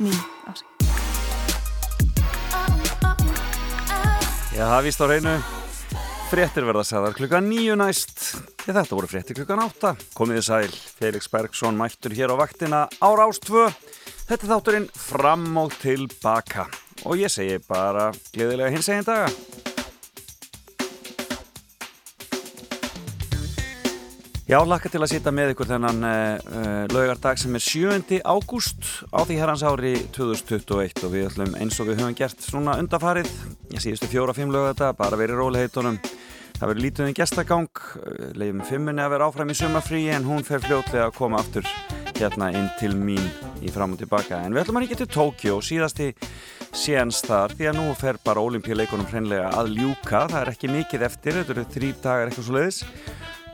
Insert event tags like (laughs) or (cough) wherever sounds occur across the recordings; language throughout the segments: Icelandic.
mín Já, það víst á reynu Fréttir verða sagðar klukka nýju næst. Ég þetta voru fréttir klukkan átta. Komiði sæl, Felix Bergsson mættur hér á vaktina ára ást 2 Þetta þátturinn fram og tilbaka. Og ég segi bara gleðilega hins egin daga Já, lakka til að sýta með ykkur þennan uh, laugardag sem er 7. ágúst á því herrans ári 2021 og við ætlum eins og við höfum gert svona undafarið, ég síðustu fjóra-fimm laugardag, bara verið róliheitunum. Það verður lítið um gestagang, leiðum fimmunni að vera áfram í sumafrí en hún fer fljótlega að koma aftur hérna inn til mín í fram og tilbaka. En við ætlum að ríkja til Tókjó, síðasti séns þar því að nú fer bara olimpíuleikunum hreinlega að ljúka, það er ekki mikið eftir, þetta eru þrý dagar eitthvað svo leiðis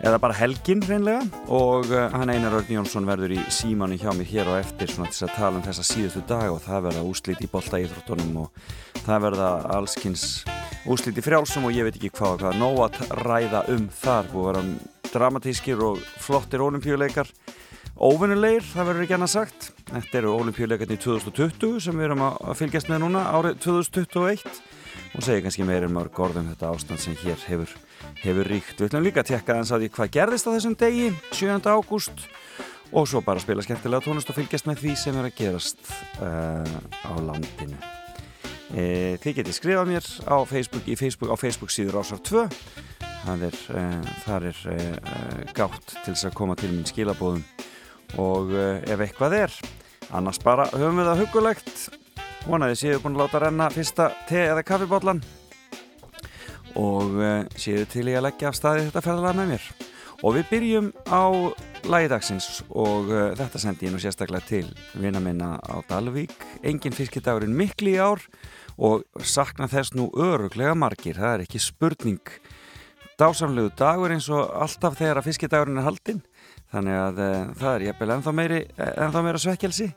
eða bara helgin reynlega og uh, hann Einar Örn Jónsson verður í símanu hjá mér hér og eftir svona til að tala um þessa síðustu dag og það verða úslít í bolta íþróttunum og það verða allskins úslít í frjálsum og ég veit ekki hvað hvað. Nóg að ræða um þar. Og vera dramatískir og flottir olimpíuleikar óvinnulegir, það verður ekki annað sagt. Þetta eru olimpíuleikarnir 2020 sem við erum að fylgjast með núna árið 2021 og segja kannski meira um mörg orðum þetta ástand sem hér hefur hefur ríkt. Við ætlum líka að tekka þess að því hvað gerðist á þessum degi, 7. ágúst og svo bara spila skemmtilega tónust og fylgjast með því sem er að gerast uh, á landinu. E, þið getið skrifað mér á Facebook, Facebook, á Facebook síður ásar 2 er, uh, þar er uh, gátt til þess að koma til mín skilabóðum og ef eitthvað er annars bara höfum við það hugulegt vonaði séu búin að láta renna fyrsta te eða kaffibotlan og uh, séu til ég að leggja af staði þetta ferðalega með mér? Og við byrjum á lægidagsins og uh, þetta sendi ég nú sérstaklega til vina minna á Dalvík. Engin fiskidagurinn mikli í ár og sakna þess nú öruglega margir, það er ekki spurning. Dásamlegu dagur eins og alltaf þegar að fiskidagurinn er haldinn. Þannig að uh, það er jæfnvel ennþá meira svekkelsi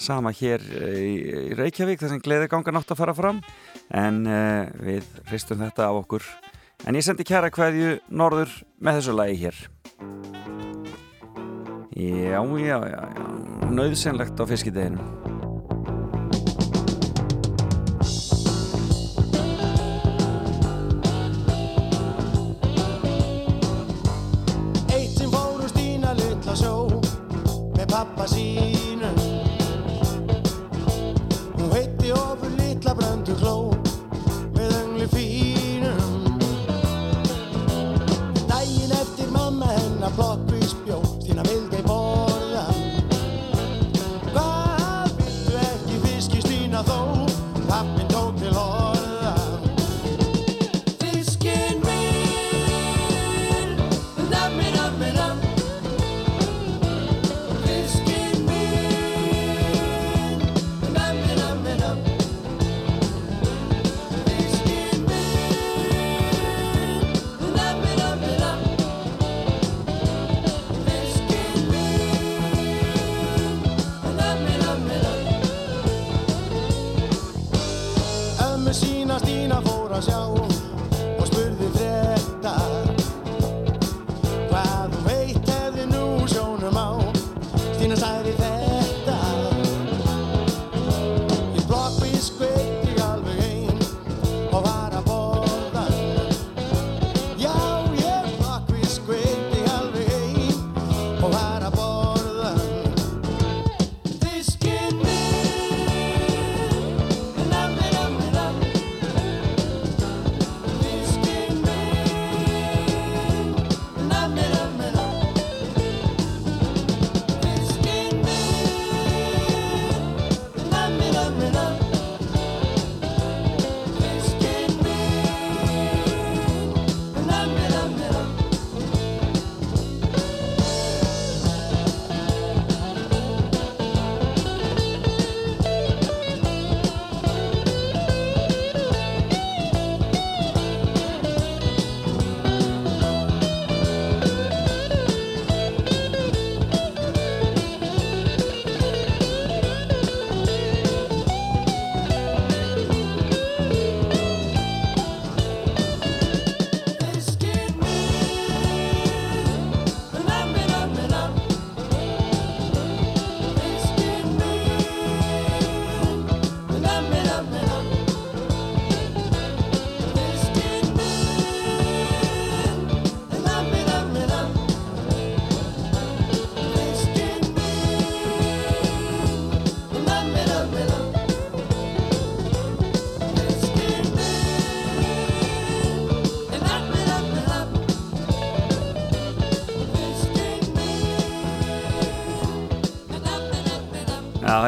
sama hér í, í Reykjavík þar sem gleði ganga nátt að fara fram. En uh, við hristum þetta á okkur. En ég sendi kæra hverju norður með þessu lagi hér. Já, já, já, já. Nöðsynlegt á fiskideginu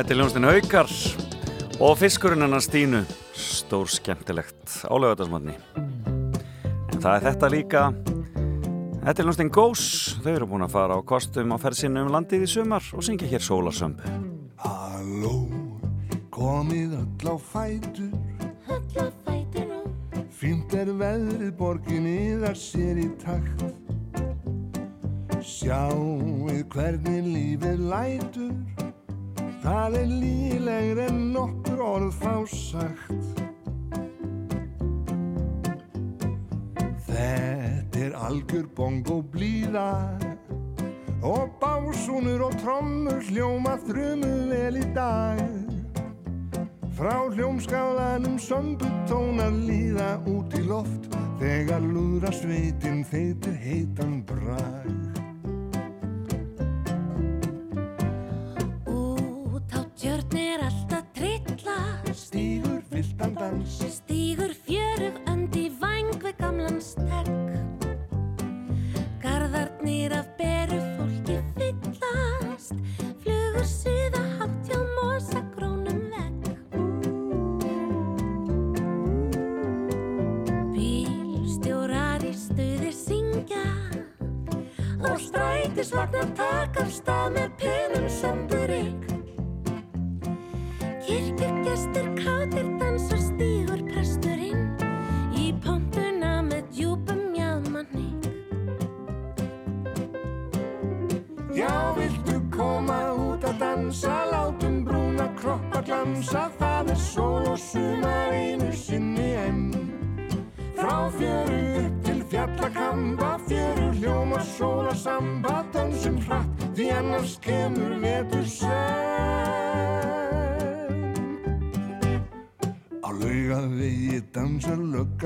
þetta er ljónstinn Haukar og fiskurinn hennar Stínu. Stór skemmtilegt álögadagsmanni en það er þetta líka. Þetta er ljónstinn Gós þau eru búin að fara á kostum á ferðsinu um landið í sumar og syngja hér Sólasömb Halló, komið öll á fætur. Öll á fætur Fínt er veðrið borginni þar sér í takt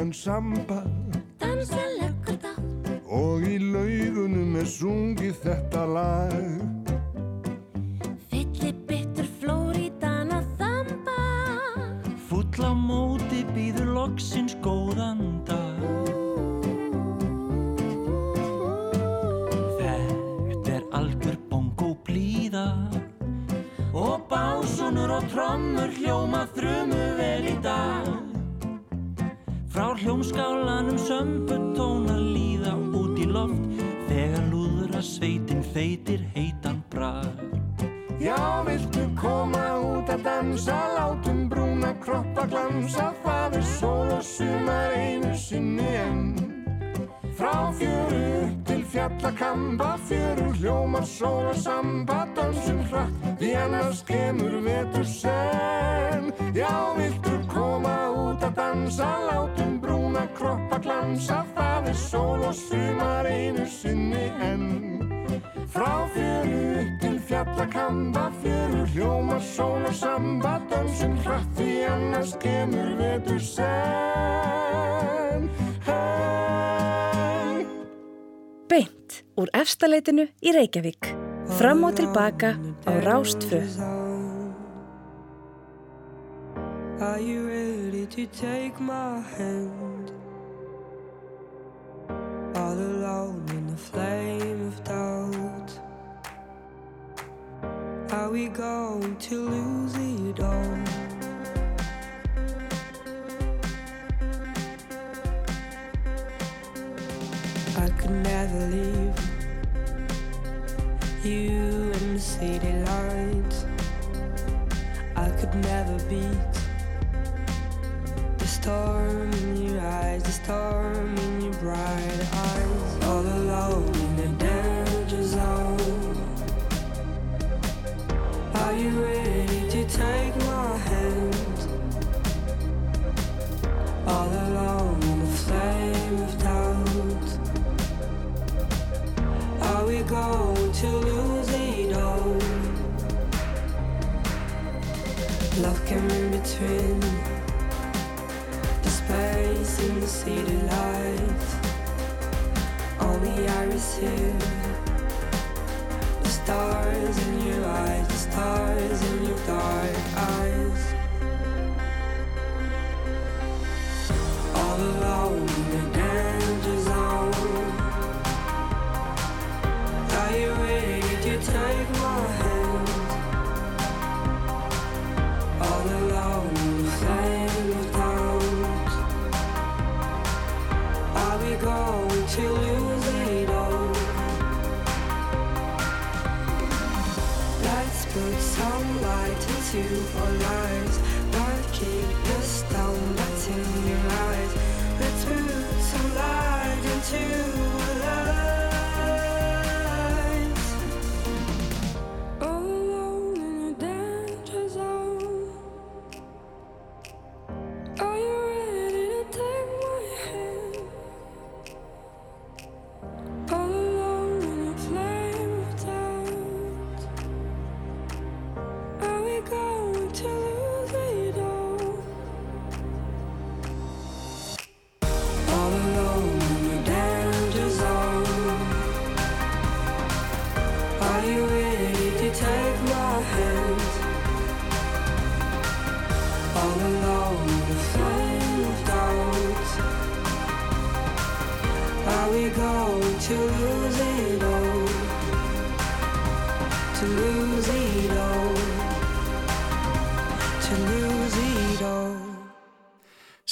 and hljómar sóla samba Dansum hratt því annars kemur vetur senn Já, viltu koma út að dansa Látum brúna kroppa glansa Það er sól og sumar einu sinni enn. Frá fjöru upp til fjallakamba Fjöru hljómar sóla efstaleitinu í Reykjavík. Fram og tilbaka á Rástfö. Are you ready to take my hand? All alone in the flame of doubt. Are we going to lose it all? I could never leave you in the city lights. I could never beat the storm in your eyes, the storm in your bright eyes. All alone in the danger zone. Are you ready to take my hand? Stars in your eyes, the stars in your dark eyes.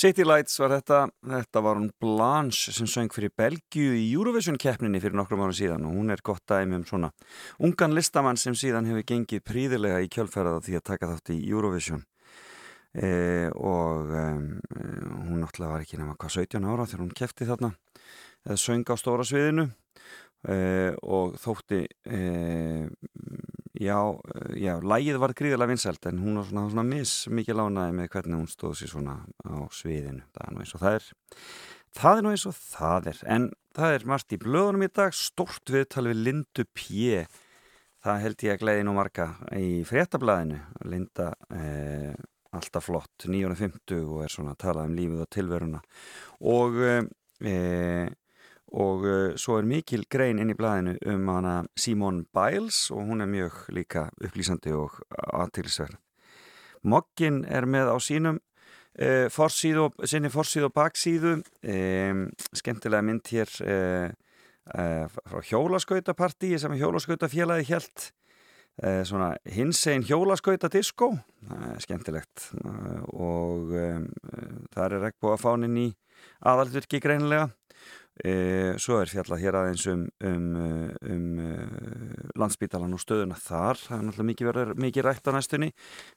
City Lights var þetta, þetta var hún Blanche sem söng fyrir Belgiu í Eurovision keppninni fyrir nokkrum ára síðan og hún er gott dæmi um svona ungan listamann sem síðan hefur gengið príðilega í kjölferða því að taka þátt í Eurovision. E, og e, hún náttúrulega var ekki nema hvað 17 ára þegar hún kefti þarna eða söng á stóra sviðinu e, og þótti e, já, já, lægið var gríðilega vinsælt en hún var svona, svona mis mikið lánaði með hvernig hún stóð sér svona á sviðinu, það er nú eins og það er. Það er nú eins og það er. En það er margt í blöðunum í dag. Stórt viðtal við Lindu P. Það held ég að gleiði nú marga í fréttablaðinu. Linda eh, alltaf flott. 950 og er svona að tala um lífið og tilveruna. Og eh, og uh, svo er mikil grein inn í blæðinu um hana Simone Biles og hún er mjög líka upplýsandi og aðtilsverð. Moggin er með á sínum uh, forsíðu, sinni forsíðu og baksíðu. Um, skemmtilega mynd hér uh, frá hjólaskautapartíi sem hjólaskautafélagi hjælt svona hinsegin hjólaskautadiskó. Skemmtilegt. Og um, það er ekki búið að fánin í aðalturki greinilega. E, svo er fjallað hér aðeins um, um, um landsbítalan og stöðuna þar. Það er náttúrulega mikið, verið, mikið rætt á næstunni.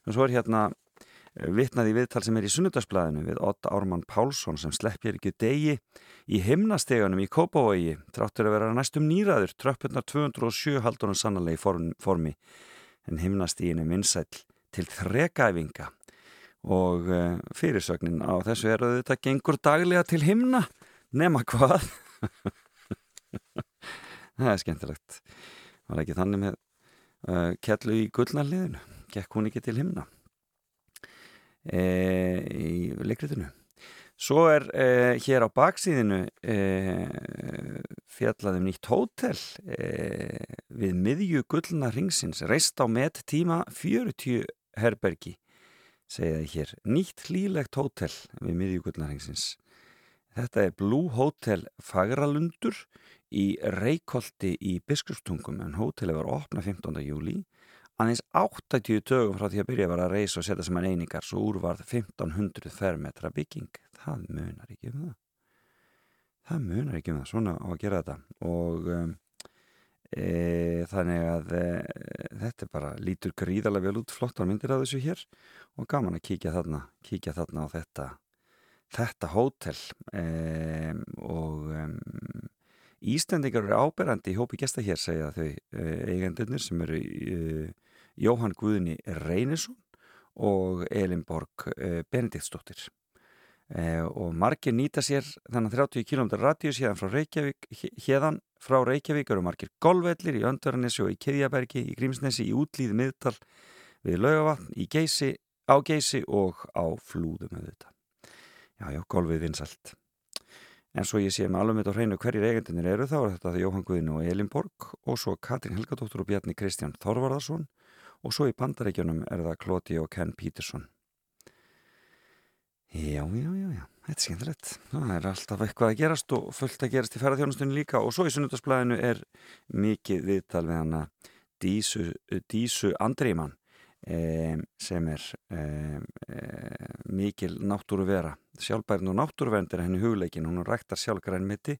Og svo er hérna vitnað í viðtal sem er í sunnudagsblæðinu við Ott Ármann Pálsson sem sleppir ekki degi í himnastegunum í Kópavogi tráttur að vera næstum nýraður tröppurnar 207 haldunum sannlega í form, formi. En himnastígin er vinsæl til þrekæfinga. Og fyrirsögnin á þessu er að þetta gengur daglega til himna nema hvað. (laughs) Það er skemmtilegt. Var ekki þannig með uh, kellu í gullnarliðinu? Gekk hún ekki til himna? E, í leikritinu. Svo er e, hér á baksíðinu e, fjallaðum nýtt hótel við miðju gullna ringsins reist á met tíma 40 herbergi segjaði hér. Nýtt hlýlegt hótel við miðju gullna ringsins Þetta er Blue Hotel Fagralundur í Reykjóldi í Biskupstungum en hótelið var opna 15. júli aðeins 80 dögum frá því að byrja var að reysa og setja sem hann einingar svo úrvarð 1500 fermetra bygging. Það munar ekki um það. Það munar ekki um það. Svona á að gera þetta. Og um, e, þannig að e, þetta bara lítur gríðarlega vel út. Flottar myndir af þessu hér og gaman að kíkja þarna kíkja þarna á þetta þetta hótel um, og um, Íslandingar eru áberandi í hópi gesta hér segja þau uh, eigendunir sem eru uh, Jóhann Guðni Reynisson og Elinborg uh, Benediktsdóttir. Og margir nýta sér þannig 30 km radíus hérðan frá Reykjavík hérðan frá Reykjavík eru margir golvellir í Öndverðanessi og í Kirjabergi í Grímsnesi, í Útlýði miðtal við Laugavatn, í Geysi á Geysi og á Flúðum auðvitað Já, já, golfið vinsalt. En svo ég sé með alveg mitt á hreinu hverjir eigendinir eru þá er þetta Jóhann Guðin og Elin Borg og svo Katrín Helgadóttur og Bjarni Kristján Þorvarðarsson og svo í bandaríkjunum er það Kloti og Ken Peterson. Já, já, já, já, þetta er skemmtilegt. Það er alltaf eitthvað að gerast og fullt að gerast í ferðarþjónustunni líka og svo í sunnudasblæðinu er mikið viðtal við hana Dísu, Dísu Andrimann Um, sem er um, mikil náttúru vera sjálfbærn og náttúruvernd er henni hugleikin. Hún ræktar sjálfgrænmiti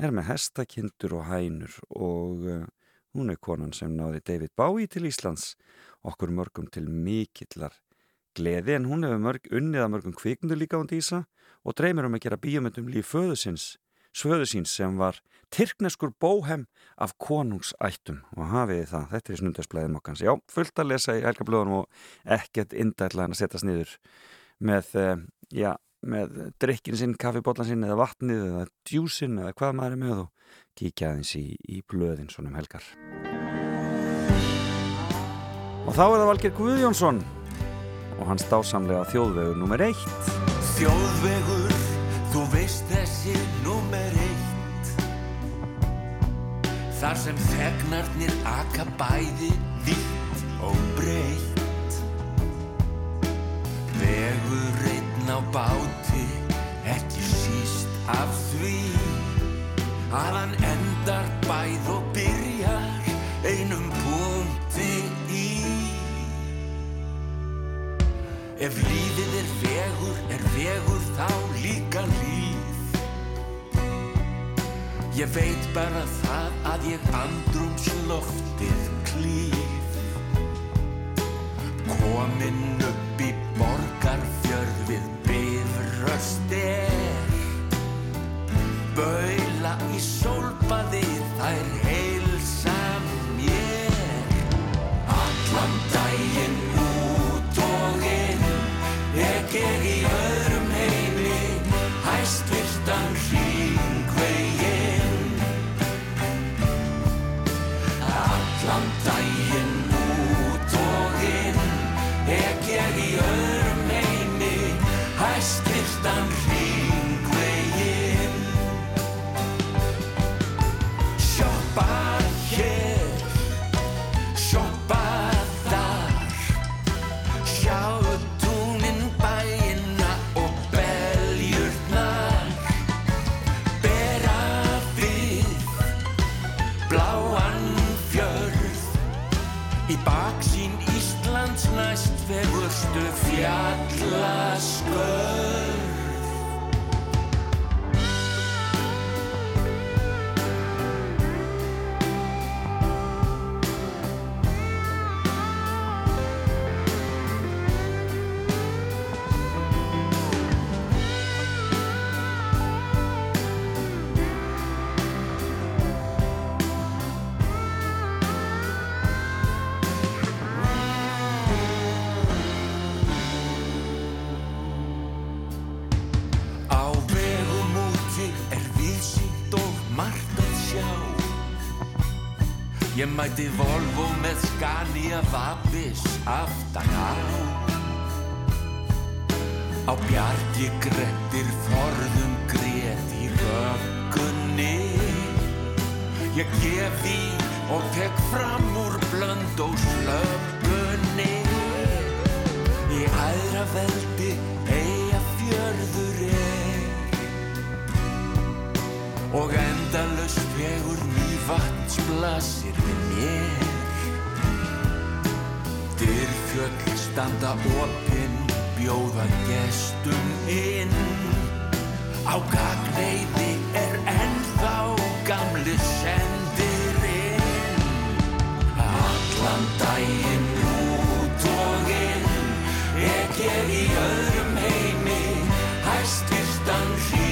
er með hestakindur og hænur og, uh, Hún er konan sem náði David Bowie til Íslands, okkur mörgum til mikillar gleði en hún hefur mörg, unnið að mörgum kvikndu líka á Dísa og dreymir um að gera bíomöndum líf föðusins, svöðusins sem var Tyrkneskur bóhem af konungsættum og hafiði það, þetta er snundarsblæðin mokkans. Já, fullt að lesa í helgablöðunum og ekkert indætla en að setjast niður með, eh, já, með drikkin sinn, kaffibotlan sinn eða vatnið eða djúsin eða hvað maður er með og kíkja aðeins í, í blöðin svonum helgar. Og þá er það Valger Guðjónsson og hans dásamlega þjóðvegur nummer eitt. Þjóðvegur, þú veist þessi nummer eitt Þar sem þegnarnir aka bæði vitt og breytt Vegur einn á báti, ekki síst af því Að hann endar bæð og byrjar einum punkti í Ef lífið er vegur, er vegur þá líka líf. Ég veit bara það að ég andrumsloftið klíf. Komin fegurstu fjallaskörð Evolve. Volvo one.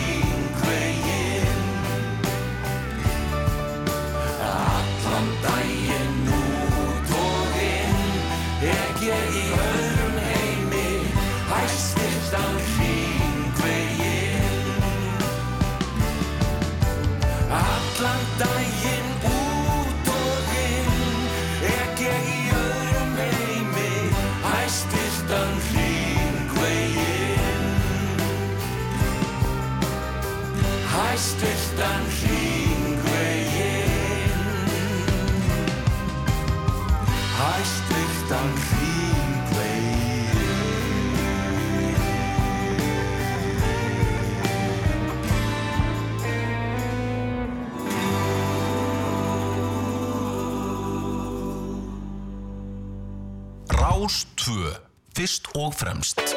Og fremst.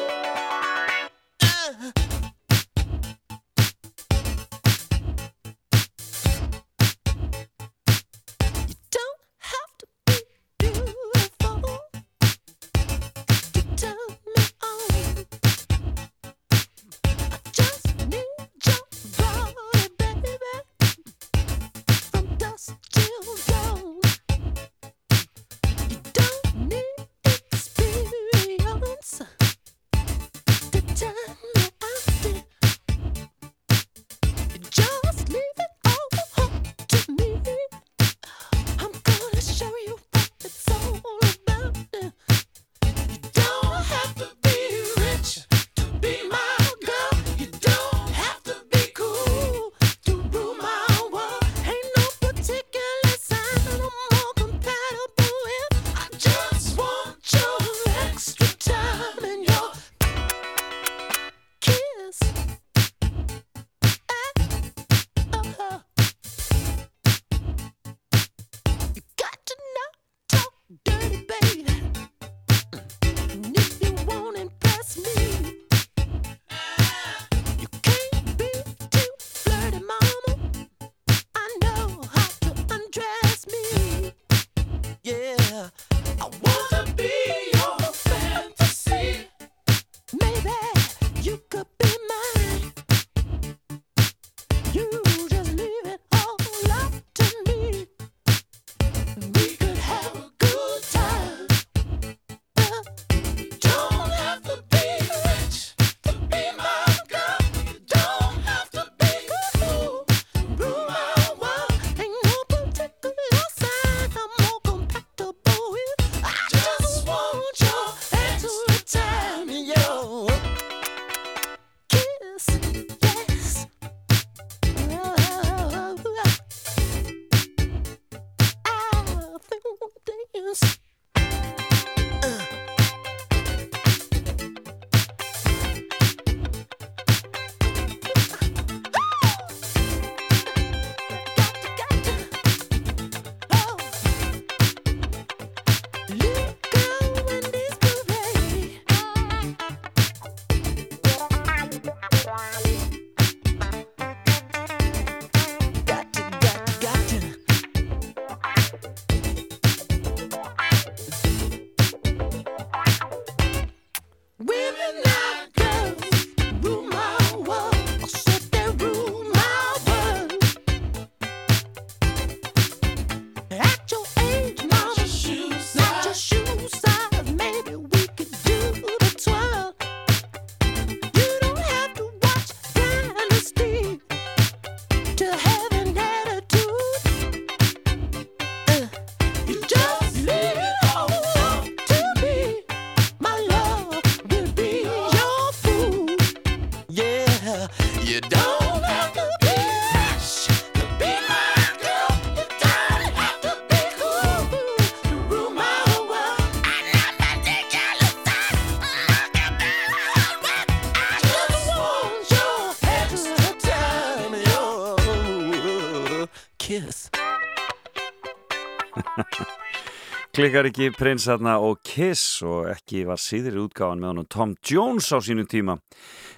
Klikkar ekki prinsarna og Kiss og ekki var síðri útgáðan með honum Tom Jones á sínum tíma.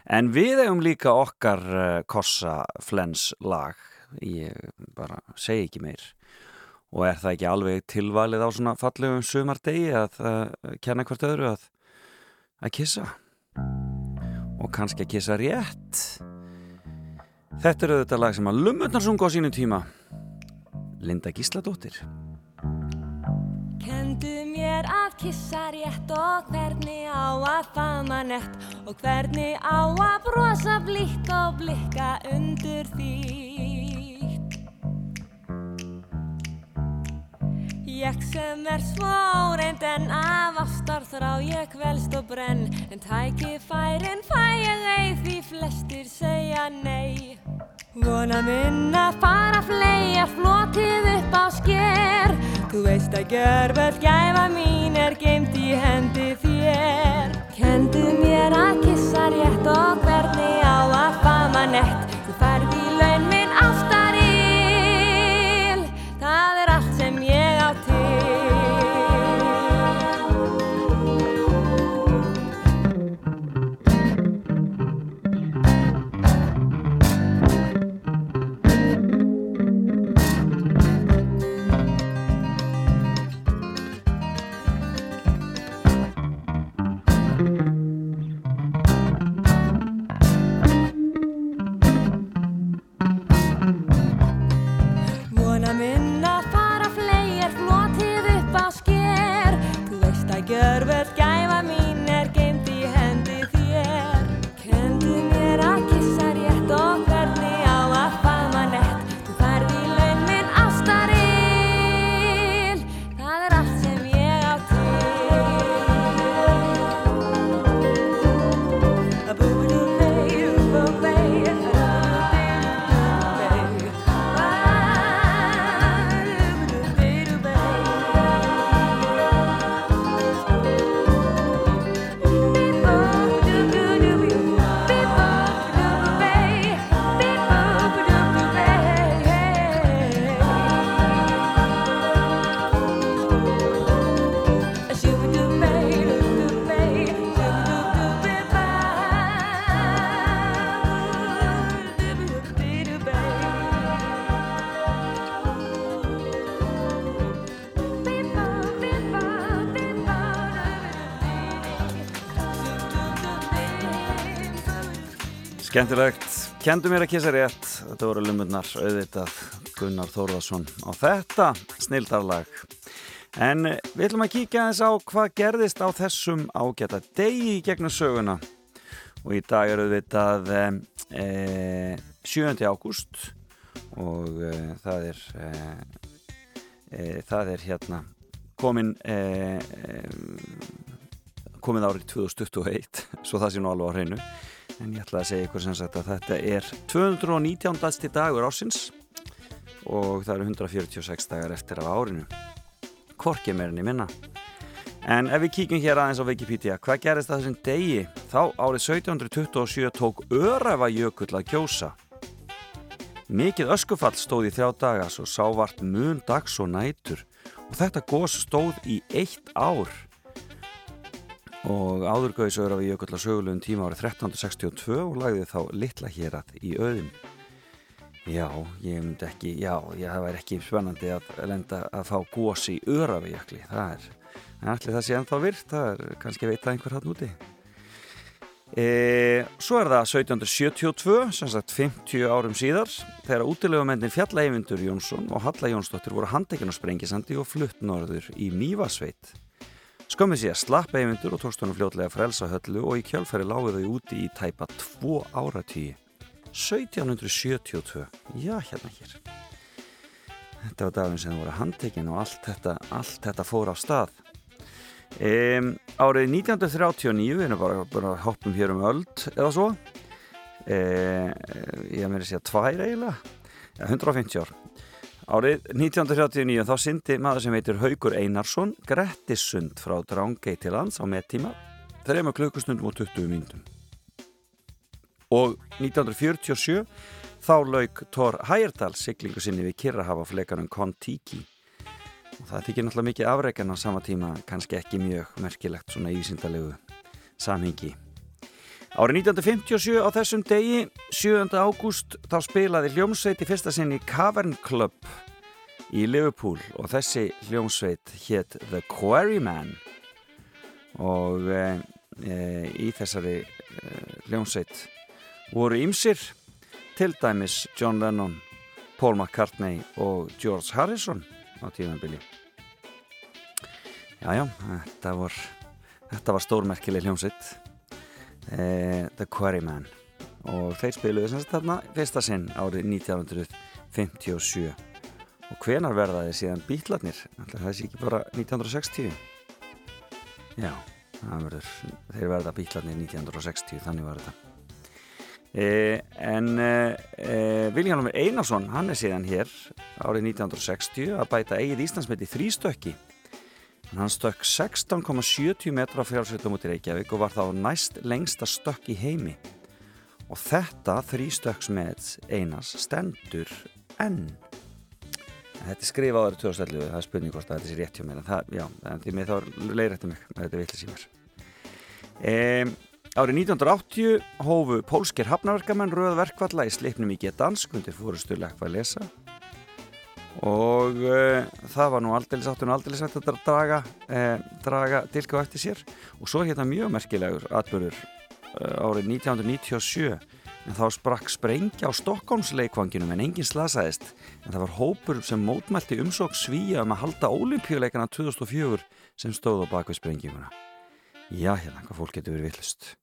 En við hefum líka okkar uh, Kossa Flens lag. Ég bara segi ekki meir. Og er það ekki alveg tilvalið á svona fallegum sumardegi að uh, kenna hvert öðru að að kissa? Og kannski að kissa rétt. Þetta er auðvitað lag sem að Lummurnar sunga á sínum tíma. Linda Gísladóttir Kendu mér að kissa rétt og hvernig á að faðma nett og hvernig á að brosa blíkt og blikka undur þýtt. Ég sem er svo áreind en af ástar þrá ég kvelst og brenn en tækifærin fæ ég eið því flestir segja nei. Vona minna fara fleia flotið upp á sker. Þú veist að gjörvöld gæfa mín er geimt í hendi þér. Kendu mér að kissa rétt og hvernig á að fama nett. Þú færð Skemmtilegt, kendu mér að kissa rétt. Þetta voru lumurnar auðvitað Gunnar Þórðarsson á þetta snildarlag. En eh, við ætlum að kíkja aðeins á hvað gerðist á þessum ágæta degi gegnum söguna. Og í dag er auðvitað e, 7. ágúst og e, það er e, það er hérna komin komið árið 2021 (laughs) svo það sé nú alveg á hreinu en ég ætla að segja ykkur sem sagt að þetta er 219. dagsti dagur ásins og það eru 146 dagar eftir af árinu. Hvorki meirinn í minna. En ef við kíkjum hér aðeins á Wikipedia hvað gerist það þessum degi? Þá árið 1727 tók Öræfa jökull að kjósa. Mikið öskufall stóð í þrjá daga svo sávart mun dags og nætur. Og þetta gos stóð í eitt ár og áðurgauðis öðru af jökull á sögulegum tíma árið 1362 og lagði þá litla hér að í auðum já, ég myndi ekki já, já, það væri ekki spennandi að lenda að fá gós í örafijökli það er, en allir það sé ennþá virt það er kannski að veita einhver hann úti. E, svo er það 1772 sem sagt 50 árum síðar þegar útilegumendin Fjallægvindur Jónsson og Halla Jónsdóttir voru handekinn á Sprengisandi og flutt norður í Mývasveit Skömmið að slapp eyfindur og tókst honum fljótlega frelsa höllu og í kjálfæri lágu þau úti í tæpa tvo áratí 1772 já hérna hér. Þetta var daginn sem það voru handtekinn og allt þetta, allt þetta fór á stað. Um, árið 1939 við erum bara, bara hoppum hér um öld eða svo. Um, ég meiri að tvær eiginlega. Ja, 150 ár Árið 1939 þá syndi maður sem heitir Haugur Einarsson Grettissund frá Drángei til lands á mettíma þreima klukkustundum og 20 mínutum. Og 1947 þá lauk Thor Hægerdal siglingu sinni við Kirrahafa flekanum Kon-Tiki og það þykir náttúrulega mikið afreikan á sama tíma kannski ekki mjög merkilegt svona ísindalegu samhengi Árið 1957 á þessum degi 7. ágúst þá spilaði hljómsveit í fyrsta sinni Cavern Club í Liverpool og þessi hljómsveit hétt The Quarryman og e, e, í þessari e, hljómsveit voru ýmsir til dæmis John Lennon, Paul McCartney og George Harrison á tíðanbili Jájá, þetta var var stórmerkileg hljómsveit eh, The Quarryman. Og þeir spiluðu sem sagt þarna fyrsta sinn árið 1957 og hvenar verða þeir síðan bítlarnir það sé ekki bara 1960 já verður, þeir verða bítlarnir 1960 þannig var þetta. Eh, en eh, Viljanumir Einarsson hann er síðan hér árið 1960 að bæta eigið Íslandsmeti þrýstökki hann stökk 16,70 metra fjársveitum út í Reykjavík og var þá næst lengsta stökk í heimi. Og þetta þrýstökksmet Einars stendur enn. Þetta er skrifað árið 2011 það er spurning hvort að þetta sé rétt hjá mér en það, já, því með þá leiðrætti mig þetta villisímar eða um, Árið 1980 hófu pólskir hafnaverkamenn rauð verkvalla í sleipnum í Gedansk undir fórustu lekva lesa og uh, það var nú aldrei sáttun og aldrei sagt að draga, uh, draga dilka á eftir sér. Og svo hérna mjög merkilegur atbyrður uh, árið 1997 en þá sprakk sprengja á Stokkómsleikvanginum en enginn slasaðist. En það var hópur sem mótmælti umsók svíja um að halda olimpíuleikana 2004 sem stóð á bakvið sprenginguna Já, hérna, hvað fólk getur verið villust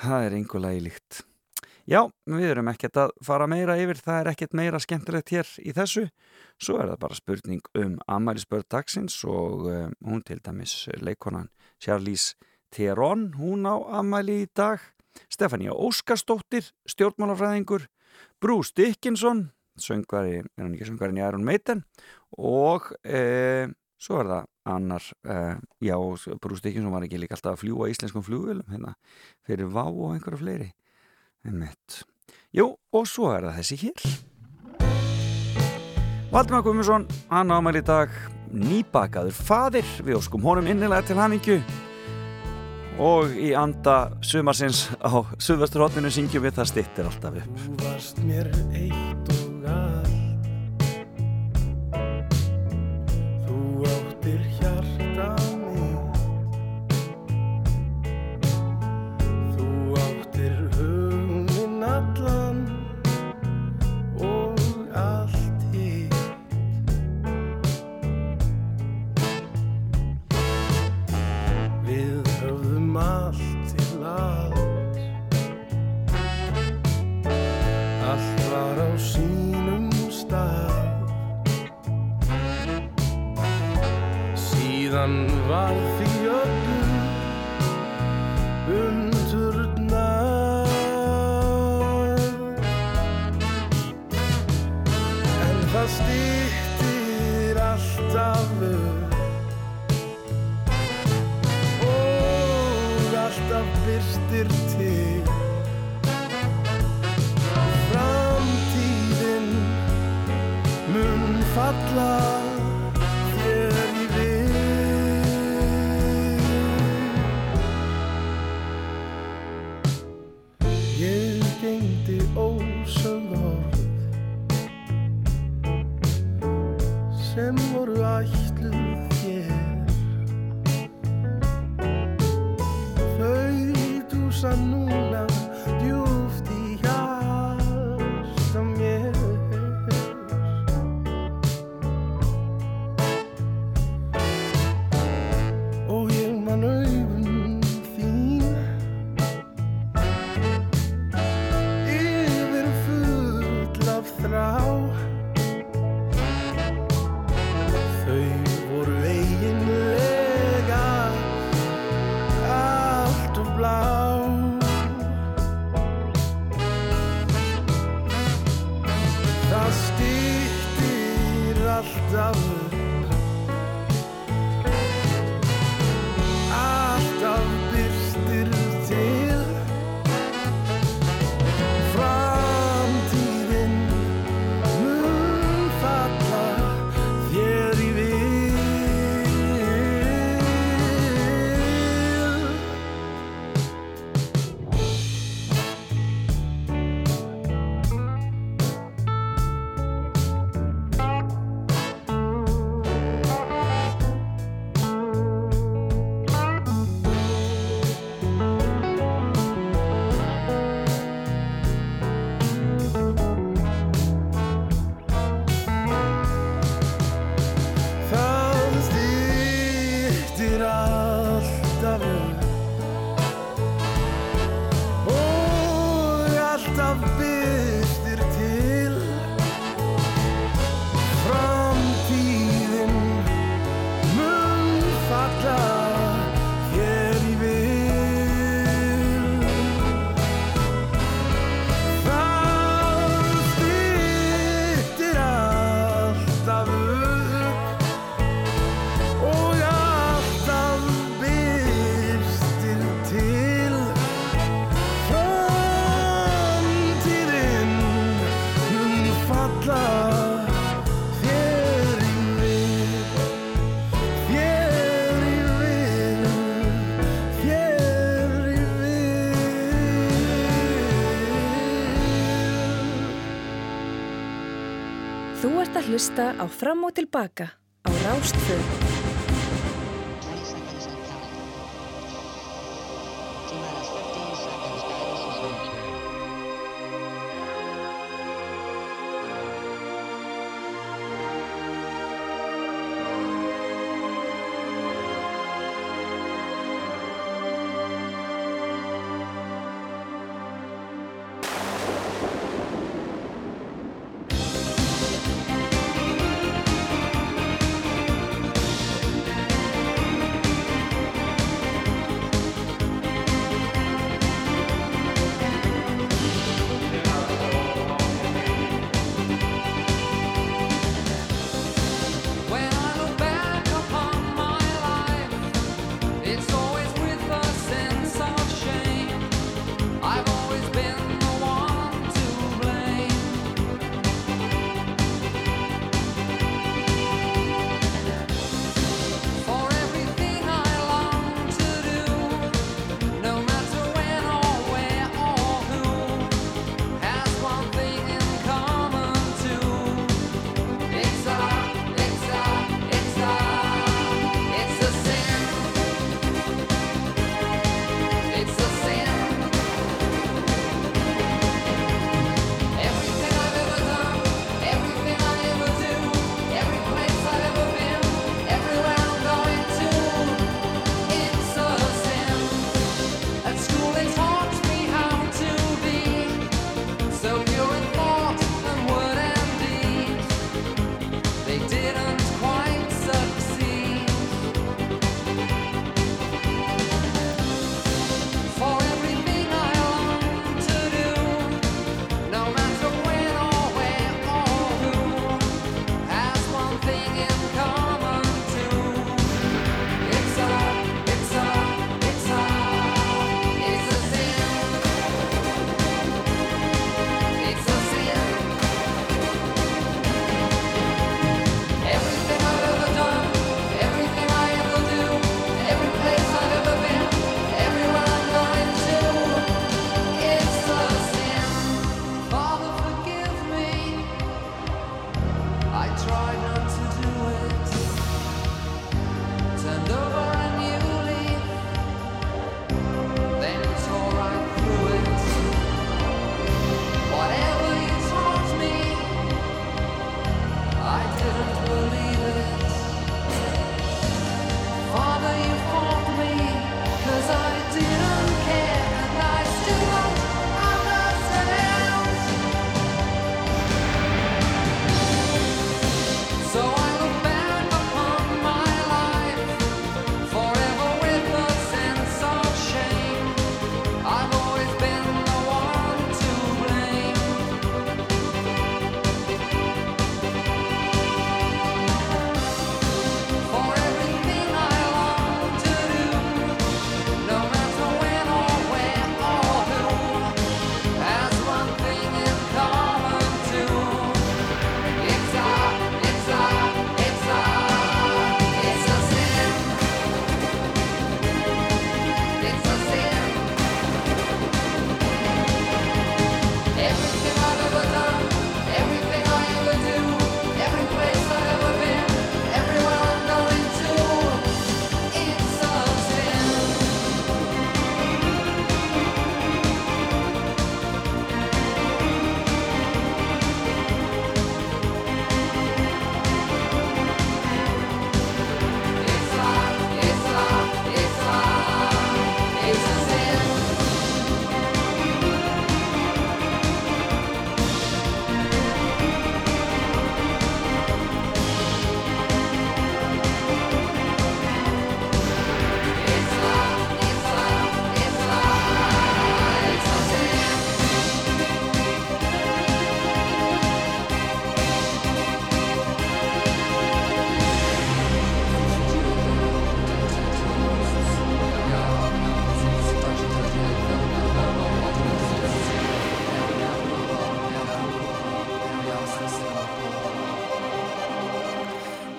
Það er einhverlega í líkt. Já, við erum ekkert að fara meira yfir, það er ekkert meira skemmtilegt hér í þessu. Svo er það bara spurning um Amælisbörð dagsins og um, hún til dæmis leikonan Charlize Theron, hún á Amæli í dag. Stefania Óskarsdóttir, stjórnmálafræðingur, Bruce Dickinson, söngvari, er hann ekki söngvarinn í Iron Maiden og e, svo er það annar, uh, já, Bruce Dickinson var ekki líka alltaf að fljúa íslenskum flugvelum hérna, fyrir Vá og einhverja fleiri einmitt. Jú, og svo er það þessi hér. Valdemar Guðmundsson hann ámæli í dag. Nýbakaður fadir við óskum honum innilega til hamingju. Og í anda sumarsins á Suðvesturhóttinu syngjum við það stittir alltaf upp það stýttir alltaf upp. Og alltaf byrstir til. Framtíðin mun falla Ég gengdi ósögð sem voru ætluð þér. Þau dúsa núna hlusta á Fram og Tilbaka á Rástföð.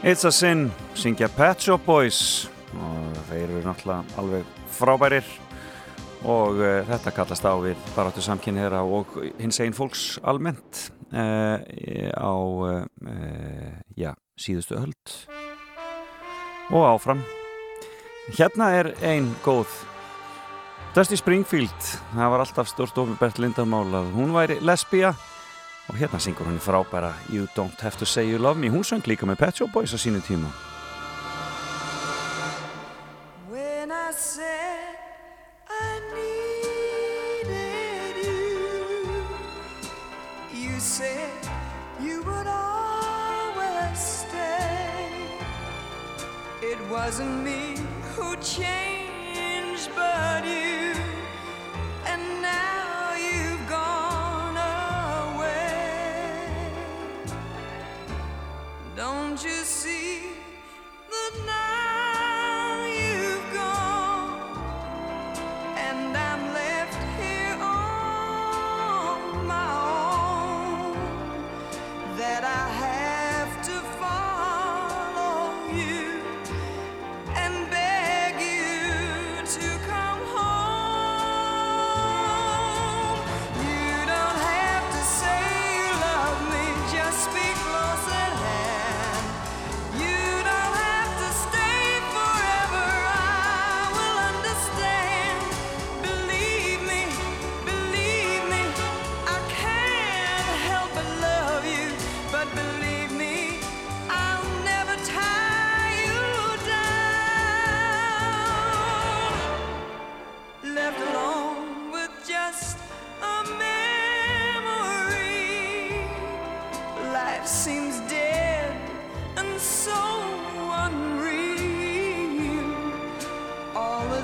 It's a Sin, syngja Pet Shop Boys. Og þeir eru náttúrulega alveg frábærir. Og uh, þetta kallast á við baráttu samkynniðra og hins einn fólks almennt uh, á uh, já, síðustu öld. Og áfram. Hérna er ein góð Dusty Springfield. Það var alltaf stórst ofnbært lindamál að hún væri lesbía og hérna syngur hún frábæra You Don't Have To Say You Love Me. Hún söng líka með Pet Shop Boys á sínu tíma. When I said I needed you, you said you would always stay. It wasn't me who changed, but you, and now Don't you see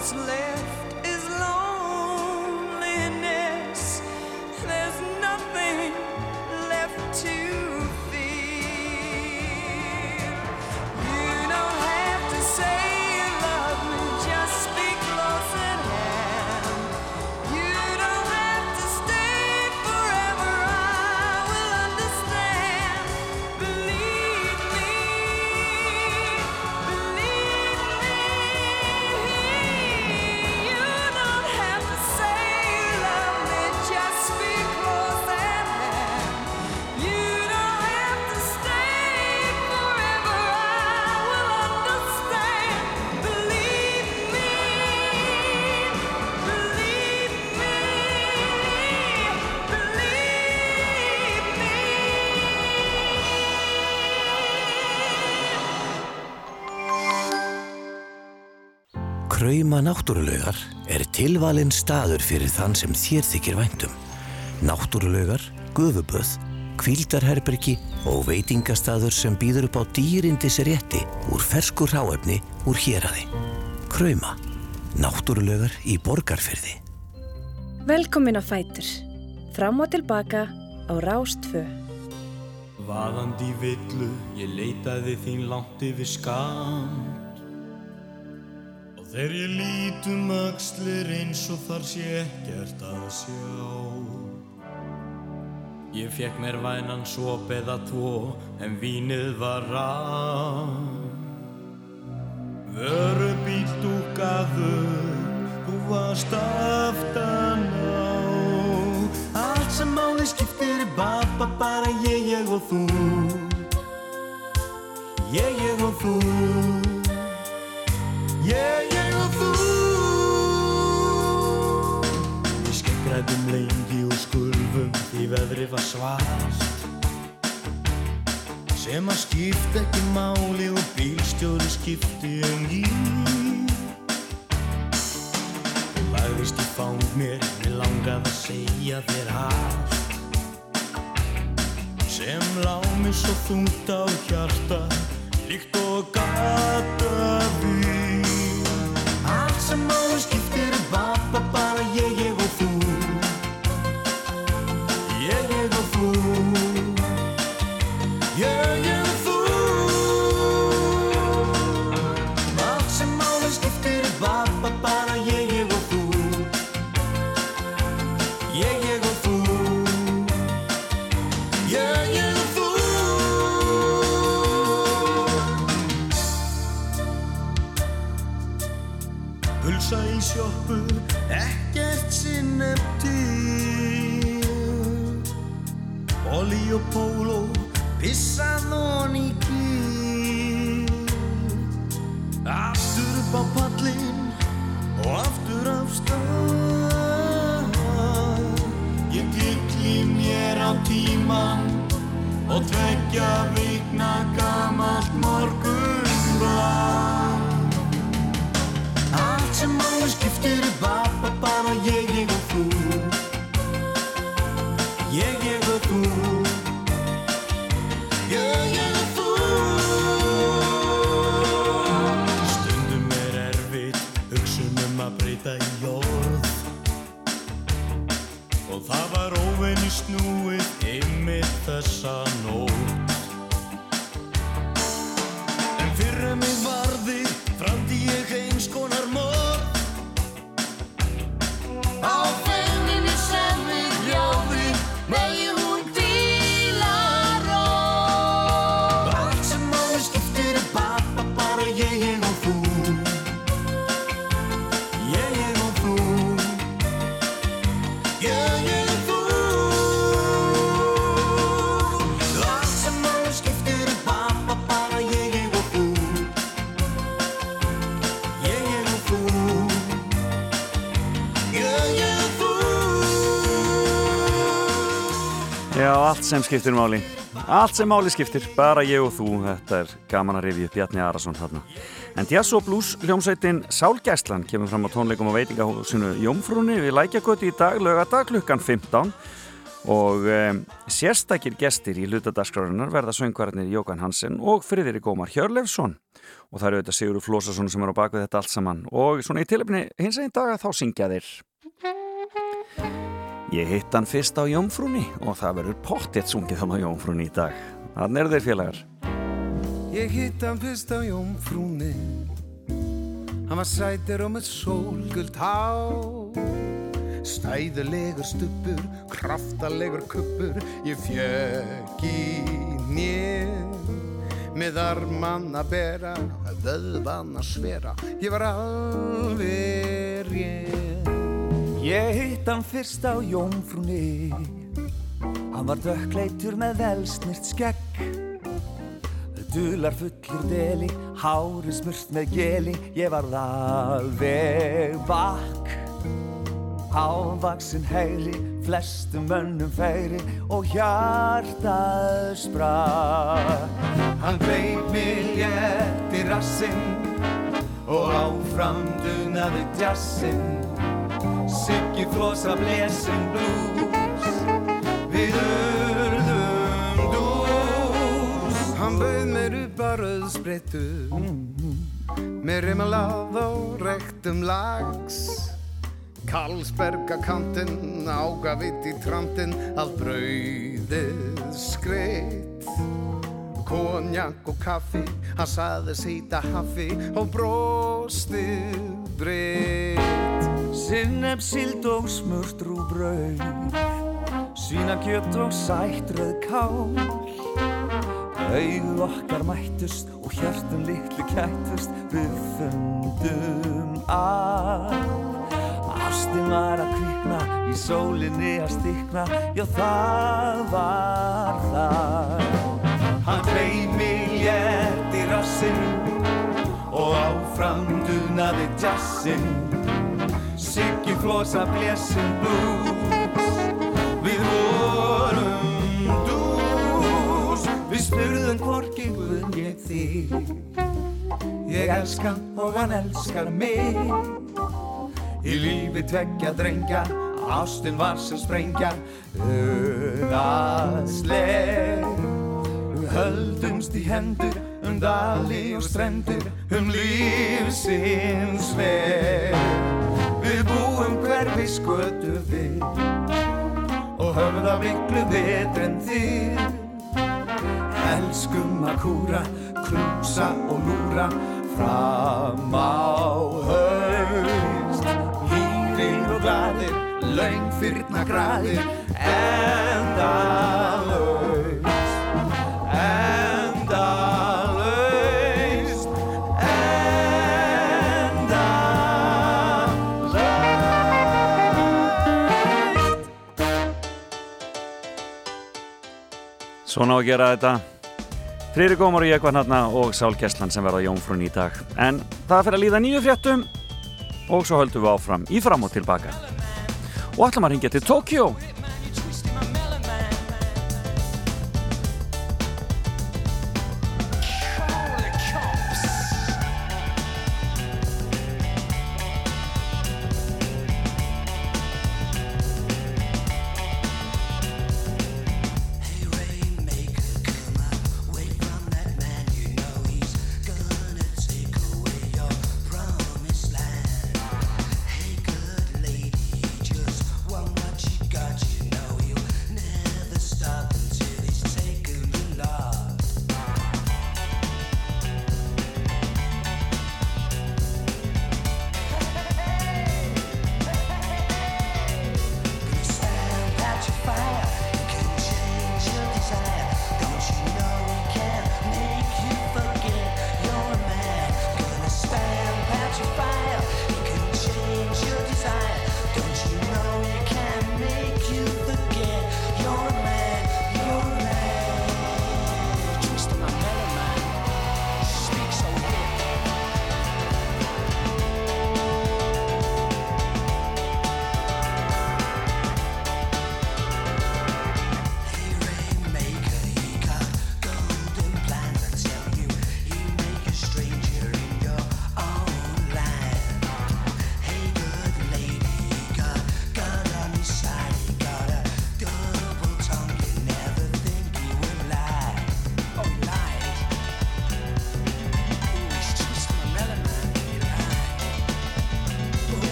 All that's Krauma náttúrulaugar er tilvalinn staður fyrir þann sem þér þykir væntum. Náttúrulaugar, gufuböð, kvíldarherbergi og veitingastaður sem býður upp á dýrindis rétti úr fersku ráefni úr héraði. Krauma, náttúrulaugar í borgarfyrði. Velkomin á Fætur. Fram og tilbaka á Rástfö. Vaðandi villu, ég leitaði þín langt yfir skam þegar ég lítum axlir eins og þar sé ekkert að sjá. Ég fekk mér vænan sop eða tvo, en vínið var rá Vörubíl dúkaður, þú varst aftan á. Allt sem máli skiptir er baba, bara ég, ég og þú. Ég, ég og þú. Ég, ég lengi og skulfum því veðri var svart Sem að skipta ekki máli og bílstjóri skipti um gír Þú lagðist í fang mér, mér langaði að segja þér allt Sem lág mér svo þungt á hjarta, líkt og gata við. Allt sem máli skiptir er baba, bara sem skiptir máli. Allt sem máli skiptir, bara ég og þú. Þetta er gaman að rifja Bjarni Arason þarna. En Jazz og Blues hljómsveitin Sálgæslan kemur fram á tónleikum á veitingahúsinu Jómfrúni við Lækjagöti í dag, lögadag klukkan 15 og um, sérstakir gestir í hlutadaskrárunar verða söngvarnir Jókan Hansen og Friðrik Ómar Hjörlefsson og það eru auðvitað Sigurður Flósason sem er á bakvið þetta allt saman. Og svona í tilöfni hins einn daga þá syngja þeir Ég hitt hann fyrst á Jómfrúni og það verður pottið sungið á Jómfrúni í dag. Þannig eru þeir félagar. Ég hitt hann fyrst á jómfrúni. Hann var sætir og með sólguld há Stæðulegur stubbur, kraftalegur kuppur Ég fjög í nér Með armann að bera, vöðvann að svera. Ég var alveg rétt Ég hitt hann fyrst á jómfrúni. Hann var dökkleitur með velsnirt skegg. Dular fullur deli, hári smurt með geli. Ég var alveg bakk Ávaksin heyri, flestum mönnum færi Og hjartað sprakk Hann greip mig létt í rassinn Og áfram dunaði djassinn Siggi flosa blesin blús Við urðum dús. Hann bauð mér upp á rauðsbreytu Með rimalað og rektum lags Karlsberga kantinn, ágavitt í trantinn Allt brauðið skreitt. Konjak og kaffi, hann saði sýta haffi Og brostið breytt Sinnepp, sild og smurt rúbrauð Svínakjöt og sættröð kál. Auð okkar mættust og hjartum litlu kættust Við fundum að Ástin var að kvikna, í sólinni að stikna. Já það var það. Hann greið mig létt í rassinn Og áfram dunaði jazzinn Siggi flosa blesin blues. Við vorum dús. Við spurðum hvorki guðn ég þig. Ég elska og hann elskar mig. Í lífi tveggja drengja Ástin var sem sprengja. Unaðsleg Höldumst í hendur Um dali og strendur Um lífsins veg Búum hverfi skötu við Og höfum það miklu betur en þið. Elskum að kúra, knúsa og lúra Fram á haust. Lífir og gladir, laung fyrna gradir Endalaust Svona á að gera þetta. Frýri Gómar og ég var hérna og Sál Gesslan sem verða jónfrun í dag. En það fyrir að líða nýju fréttum og svo höldum við áfram í fram og tilbaka. Og ætlum að ringja til Tókjó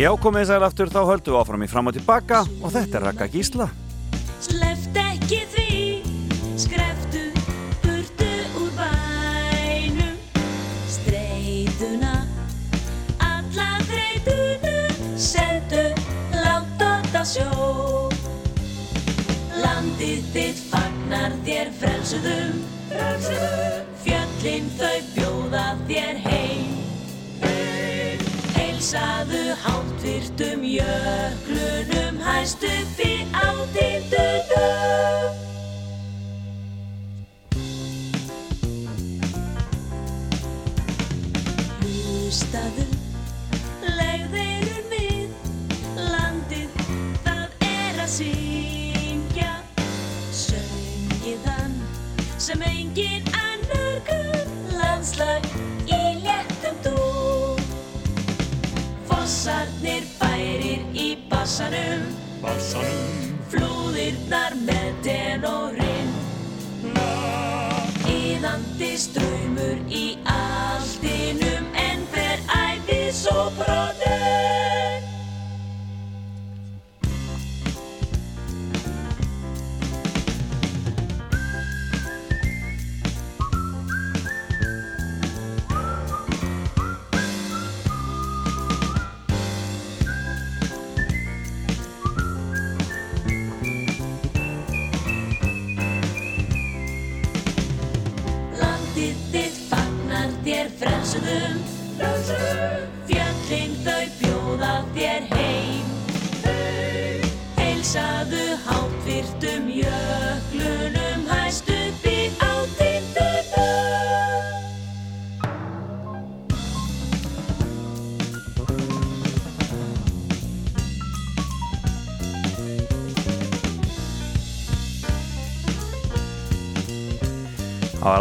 Já, komið sæl aftur, þá höldum við áfram í fram og tilbaka og þetta er Raka Gísla bassanum Bassanum Flúðirnar með tenorinn Íðandi ströymur í allt hestinum en fer æði svo bróður.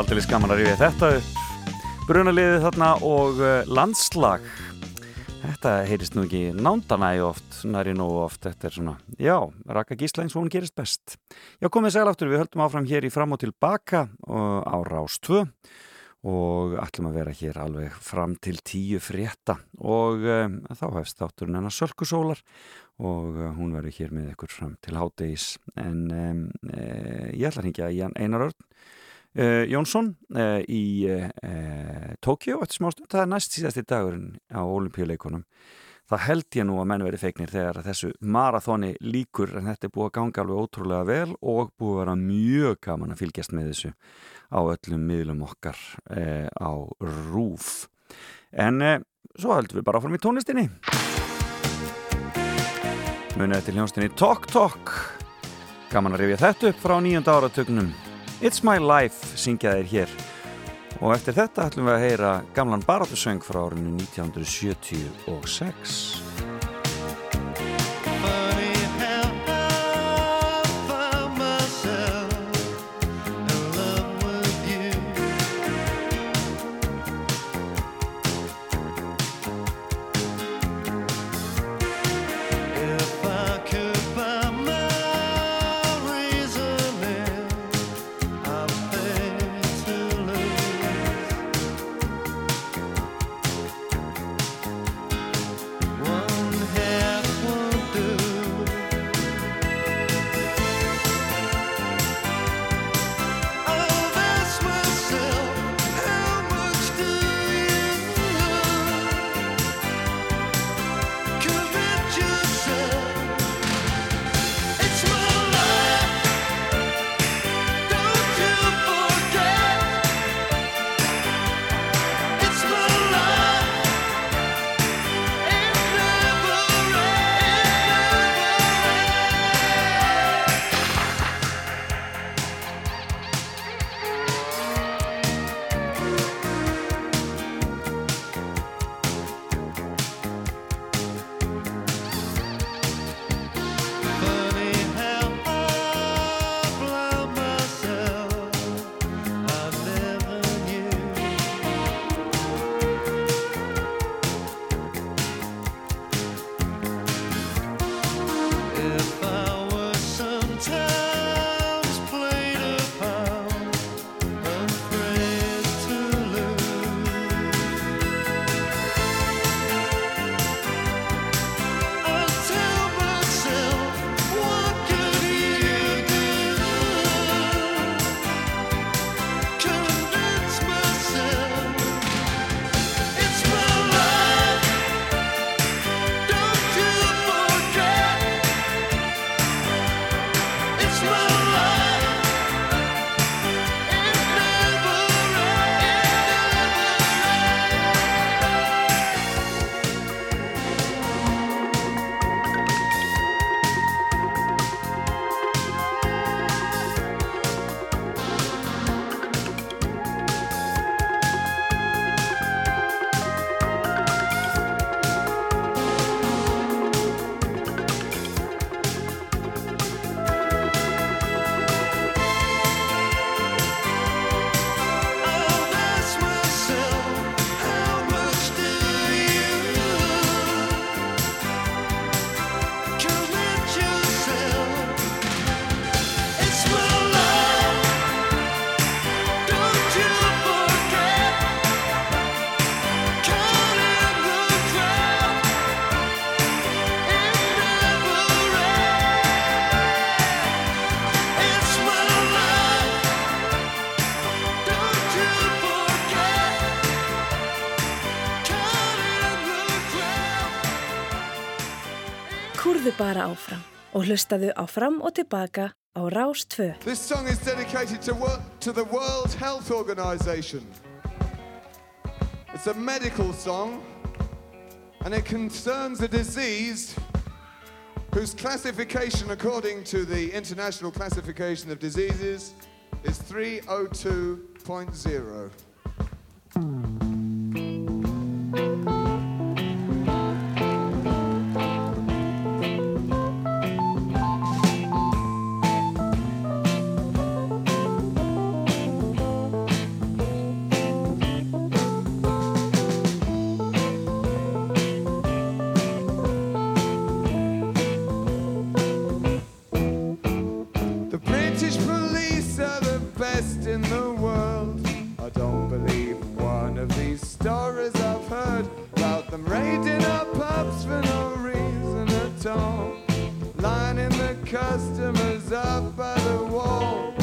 Aldrei skaman að rifja þetta. Brunaliðið þarna og uh, landslag. Þetta heyrist nú ekki nándanægi oft, næri nógu oft. Þetta er svona, já, Raka Gísla eins og hún gerist best. Já, komið sæl aftur, við höldum áfram hér í fram og tilbaka uh, á Rás 2 og ætlum að vera hér alveg fram til tíu frétta og um, þá hefst þátturinn hennar Sölkusólar og uh, hún verður hér með ykkur fram til hádegis en um, e, ég ætla að hringja í Einar Örn uh, Jónsson uh, í uh, Tókjó eftir smástund, það er næst síðasti dagurinn á olimpíuleikunum það held ég nú að menn verið feiknir þegar þessu marathoni líkur en þetta er búið að ganga alveg ótrúlega vel og búið að vera mjög gaman að fylgjast með þessu á öllum miðlum okkar eh, á rúf en eh, svo heldum við bara fórum í tónlistinni. Munið til hljónstinni Tok Tok. Gaman að rifja þetta upp frá nýjönda áratögnum It's My Life syngja þeir hér. Og eftir þetta ætlum við að heyra gamlan baratusöng frá árinu 1976 bara áfram og hlustaðu og tilbaka á Rás 2. This song is dedicated to, to the World Health Organization. It's a medical song and it concerns a disease whose classification, according to the International Classification of Diseases, is 302.0. customers up by the wall,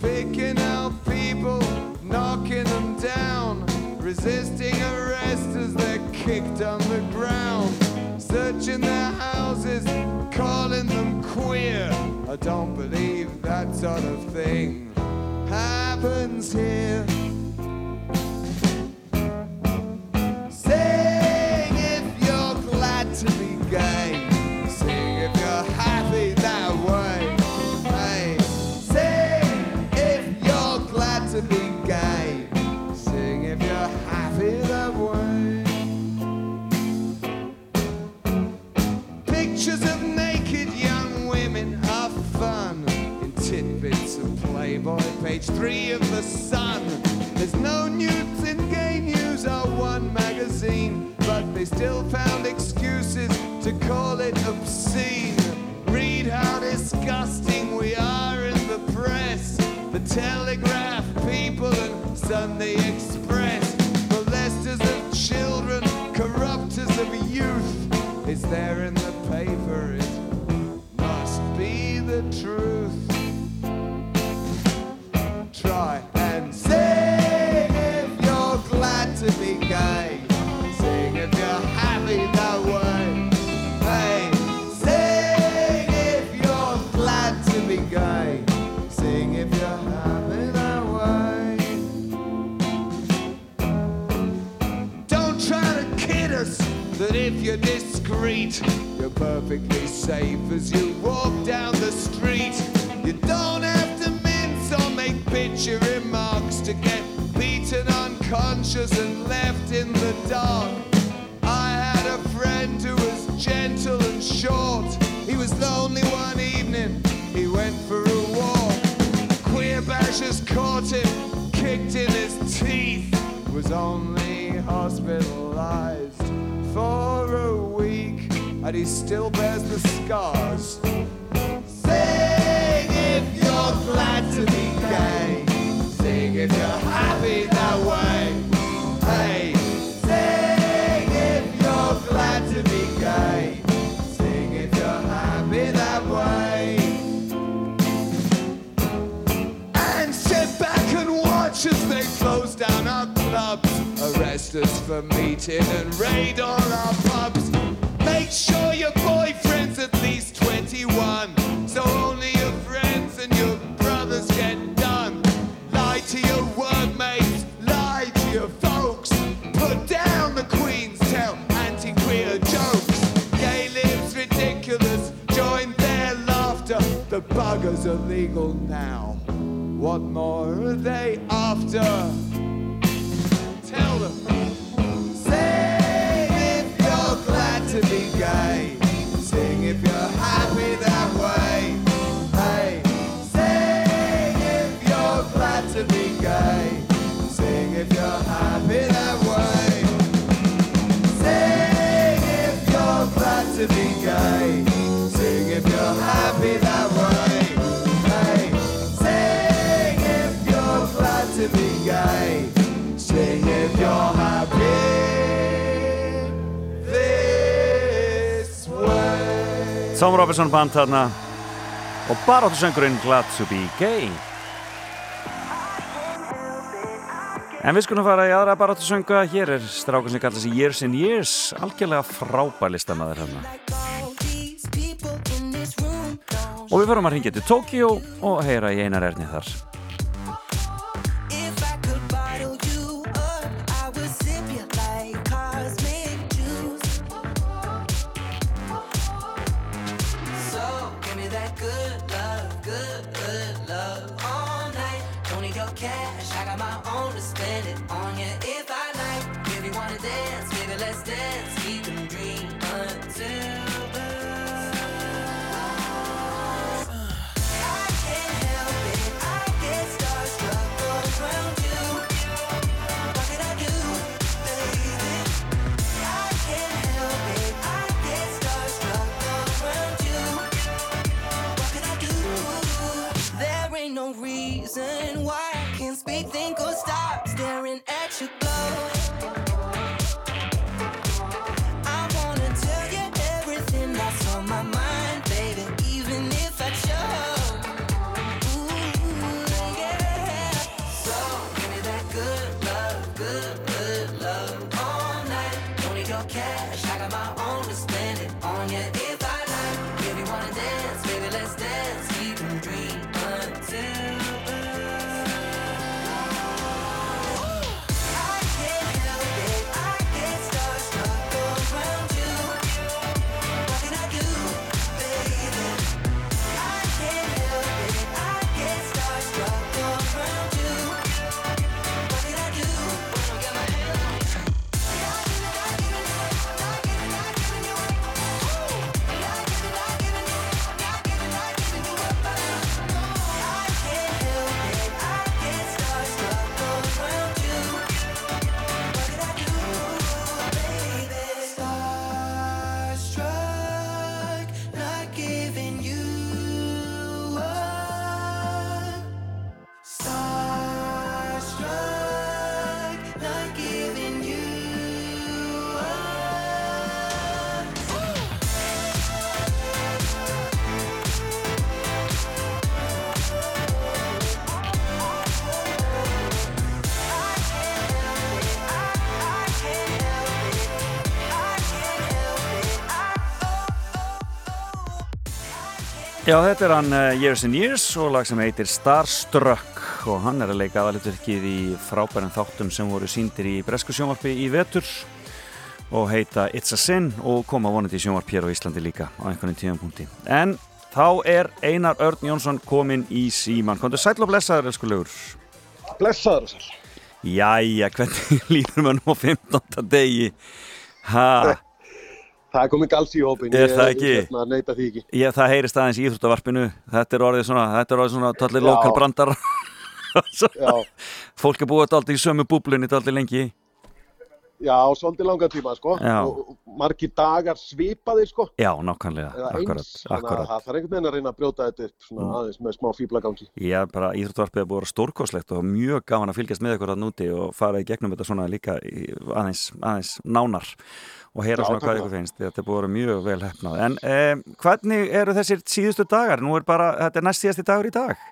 picking out people, knocking them down, resisting arrest as they're kicked on the ground, searching their houses, calling them queer. I don't believe that sort of thing happens here. They still found excuses to call it obscene. Read how disgusting we are in the press, the Telegraph, People, and Sunday Express. Molesters of children, corrupters of youth. It's there in if you're discreet, you're perfectly safe as you walk down the street. You don't have to mince or make picture remarks to get beaten unconscious and left in the dark. I had a friend who was gentle and short. He was lonely one evening, he went for a walk. Queer bashers caught him, kicked in his teeth, was only hospitalized for a week, and he still bears the scars. Sing if you're glad to be gay. Sing if you're happy that way. Hey, us for meeting and raid all our pubs. Make sure your boyfriend's at least 21, so only your friends and your brothers get done. Lie to your workmates, lie to your folks. Put down the Queen's tell anti-queer jokes. Gay lives ridiculous, join their laughter. The buggers are legal now. What more are they after? Them. Sing if you're glad to be gay. Tom Robinson band þarna og baráttu söngurinn Glad to be gay. En við skulum fara í aðra baráttu sönga hér er strákun sem kallar sig Years and Years. Algjörlega frábær listamæður hérna og við förum að ringja til Tókíó og heyra í einar erni þar reason why I can't speak, think, or stop staring at your Já, þetta er hann uh, Years and Years og lag sem heitir Starstruck og hann er að leika aðalitverkið í frábærum þáttum sem voru síndir í Bresku sjónvarpi í vetur og heita It's a Sin og koma vonandi í sjónvarp hér á Íslandi líka á einhvern tíðanpunkti. En þá er Einar Örn Jónsson kominn í síman. Kondur sæl og blessaður, elsku lögur. Blessaður sæl. Jæja, hvernig (laughs) líður maður nú á 15. degi? Ha, Það er komið gals í hópin. Er það ekki? Ég hérna, neita því ekki. ég, það heyrist aðeins í Íþróttavarpinu. Þetta er orðið svona, þetta er orðið svona tallir Já. lokal brandar. Já. (laughs) Fólk er búið alltaf í sömu búblunni alltaf lengi. Já, svolítið langa tíma, sko. Margir dagar svipaðir, sko. Já, nákvæmlega, akkurat. Þannig að það þarf einhvern veginn að reyna að brjóta þetta upp svona Mm. aðeins með smá fýblagangi. Já, bara Íþróttavarpið er búið að stórkoslegt og mjög gaman að fylgjast með að og og heyra Já, svona hvað ykkur finnst. Þetta er búið að vera mjög vel hefnað. En eh, hvernig eru þessir síðustu dagar? Nú er bara, þetta er næst síðasti dagur í dag.